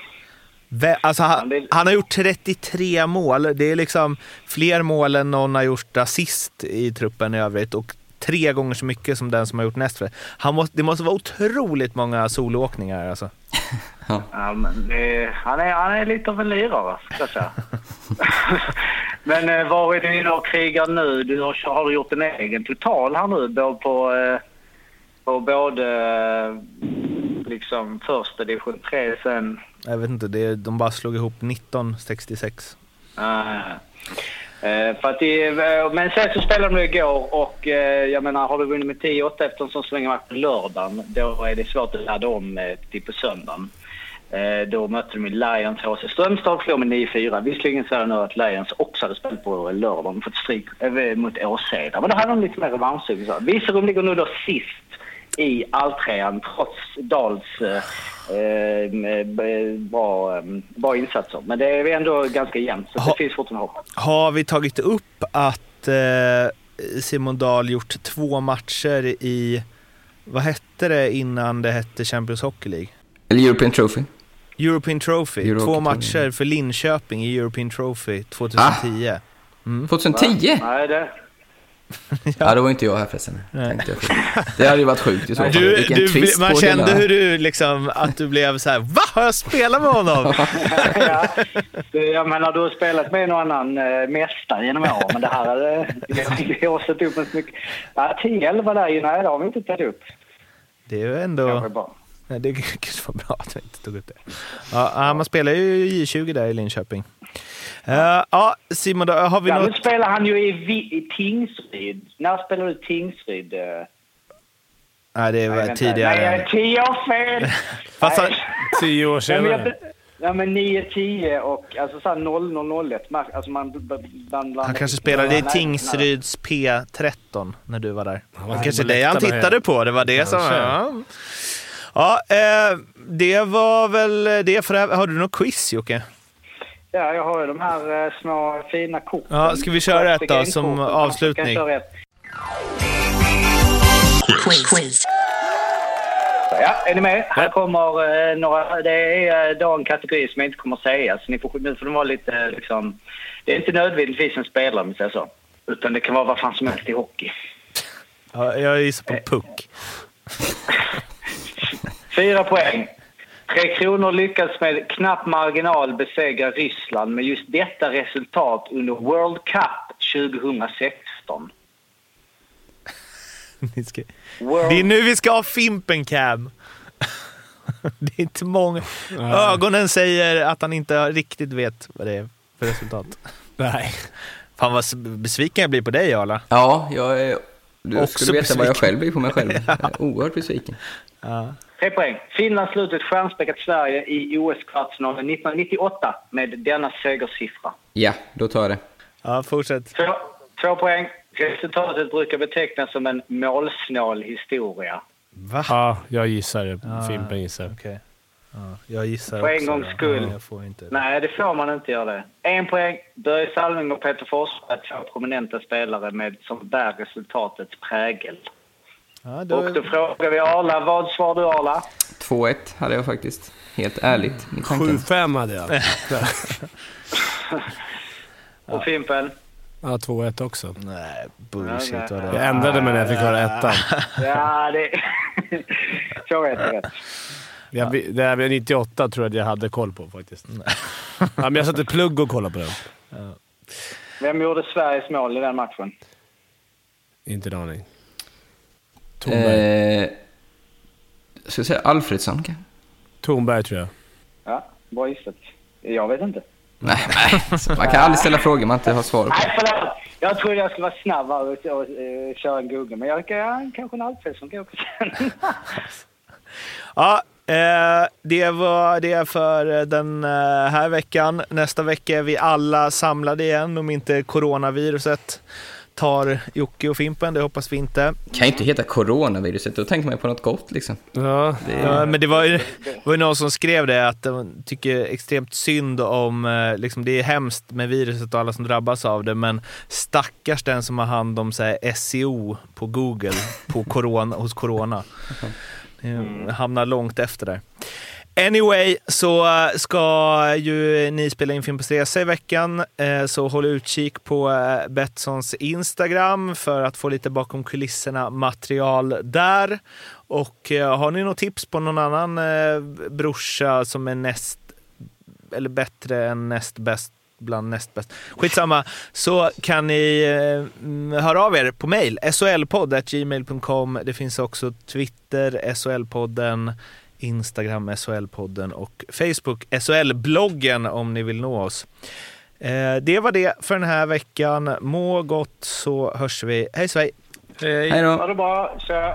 Alltså han, han har gjort 33 mål. Det är liksom fler mål än någon har gjort assist i truppen i övrigt. Och tre gånger så mycket som den som har gjort näst flest. Han måste, det måste vara otroligt många soloåkningar alltså. Ja, men det, han, är, han är lite av en lirare, ska jag säga. men eh, var är du och krigar nu? Du har, har du gjort en egen total här nu? Både på, eh, på både eh, liksom första division 3 sen... Jag vet inte, det, de bara slog ihop 1966. Uh, uh, Eh, för att det, eh, men sen så spelade de igår och eh, jag menar har du vunnit med 10-8 efter en sån sväng match på lördagen då är det svårt att ladda om till på söndagen. Då mötte de Lions HC Strömstad förlorade med 9-4. Visserligen så är det nu att Lions också hade spelat på lördagen fått stryk mot Åseda. Men då hade de lite mer revanschsug. Virserum ligger nu då sist i alltrean trots Dals eh, eh, bra, bra insatser. Men det är ändå ganska jämnt så Ha- det finns fortfarande hopp. Har vi tagit upp att eh, Simon Dahl gjort två matcher i, vad hette det innan det hette Champions Hockey League? Eller European Trophy. European Trophy, Euro två matcher för Linköping i European Trophy 2010. Ah. 2010? Nej, det... Ja, då var inte jag här förresten. Tänkte jag. Det hade ju varit sjukt i så fall. Du, du, twist man kände hur du liksom, att du blev så här: va? Har jag spelat med honom? ja, jag menar, du har spelat med en och annan äh, mästare genom åren, men det här hade vi har satt upp en så mycket... Ja, 10-11 där ju, nej, det har vi inte tagit upp. Det är ju ändå, nej, det gud vad bra att vi inte tog upp det. Ja, ja, man spelar ju i J20 där i Linköping. Ja, Simon, då, har vi Ja, nu något? spelar han ju i, i Tingsryd. När spelar du Tingsryd? eh? Nej, det var tidigare. Nej, jag är tio år fel! Fast han, Nej. Tio år senare. ja, men 9-10 och alltså så här 0-0-01. Mar- Alltså man blandar han kanske spelade i Tingsryds P13 när du var där. var Det kanske det han tittade på, det var det som... Ja, ja eh, det var väl det för det här. Har du något quiz Jocke? Ja, jag har ju de här eh, små fina korten. Ja, ska vi köra ett då, som avslutning? Quiz. Ja, är ni med? Här kommer eh, några... Det är eh, då en kategori som jag inte kommer att säga. Så ni får, nu får de vara lite liksom... Det är inte nödvändigtvis en spelare om vi säger så. Utan det kan vara vad fan som helst i hockey. Ja, jag gissar på puck. Fyra poäng. Tre Kronor lyckades med knapp marginal besegra Ryssland med just detta resultat under World Cup 2016. Ni ska- World... Det är nu vi ska ha Fimpen Cam. Det är inte många. Ögonen säger att han inte riktigt vet vad det är för resultat. Nej. Fan vad besviken jag blir på dig Arla. Ja, jag är... Du Också skulle veta vad jag besviken. själv blir på mig själv. Är oerhört besviken. Tre poäng. Finland slutade ett stjärnspäckat Sverige i OS-kvartsfinalen 1998 med denna segersiffra. Ja, då tar jag det. Ja, fortsätt. Två, två poäng. Resultatet brukar betecknas som en målsnål historia. Va? Ja, jag gissar det. Fimpen gissar. Okej. Ja, jag gissar För en gångs ja. skull. Ja, jag får inte. Nej, det får man inte göra det. En poäng. Börje Salming och Peter Forsberg, två prominenta spelare med, som bär resultatets prägel. Ja, då, Och då frågar vi Arla. Vad svarar du Arla? 2-1 hade jag faktiskt. Helt ärligt. i tanken. 7-5 hade jag. Och Fimpen? Ja, 2-1 också. Nej, bullshit Nej, nej, det Jag är. ändrade mig när jag fick höra ettan. Ja, det... Så rätt, rätt. Jag, det här med 98 tror jag att jag hade koll på faktiskt. Ja, men jag satte plugg och kollade på den. Vem gjorde Sveriges mål i den matchen? Inte en aning. Tornberg. Eh, ska jag säga Alfredsson kanske? Tornberg tror jag. Ja, bra gissat. Jag vet inte. Nej, nej. Man kan aldrig ställa frågor man inte har svar på. Nej, förlåt. Jag trodde jag skulle vara snabb här och, och, och köra en Google, men jag kan ja, kanske en Alfredsson kan jag också känna. Ja, eh, det var det för den eh, här veckan. Nästa vecka är vi alla samlade igen om inte coronaviruset tar Jocke och Fimpen. Det hoppas vi inte. kan ju inte heta coronaviruset, då tänker man ju på något gott liksom. Ja, Ja, men det var ju, det var någon som skrev det, att de tycker extremt synd om, eh, liksom, det är hemskt med viruset och alla som drabbas av det, men stackars den som har hand om så här, SEO på Google på corona, hos corona. Det hamnar långt efter där. Anyway, så eh, ska ju ni spela in Film på resa i veckan, eh, så håll utkik på eh, Betssons Instagram för att få lite bakom kulisserna material där. Och har ni något tips på någon annan brorsa som är näst, eller bättre än näst bäst bland näst bäst. Skitsamma, så kan ni eh, höra av er på mail, solpodd.gmail.com. Det finns också Twitter, solpodden podden Instagram SHL-podden och Facebook SHL-bloggen om ni vill nå oss. Eh, det var det för den här veckan. Må gott så hörs vi. Hej svej! Hej. Hej då! Ha det bra. Tja.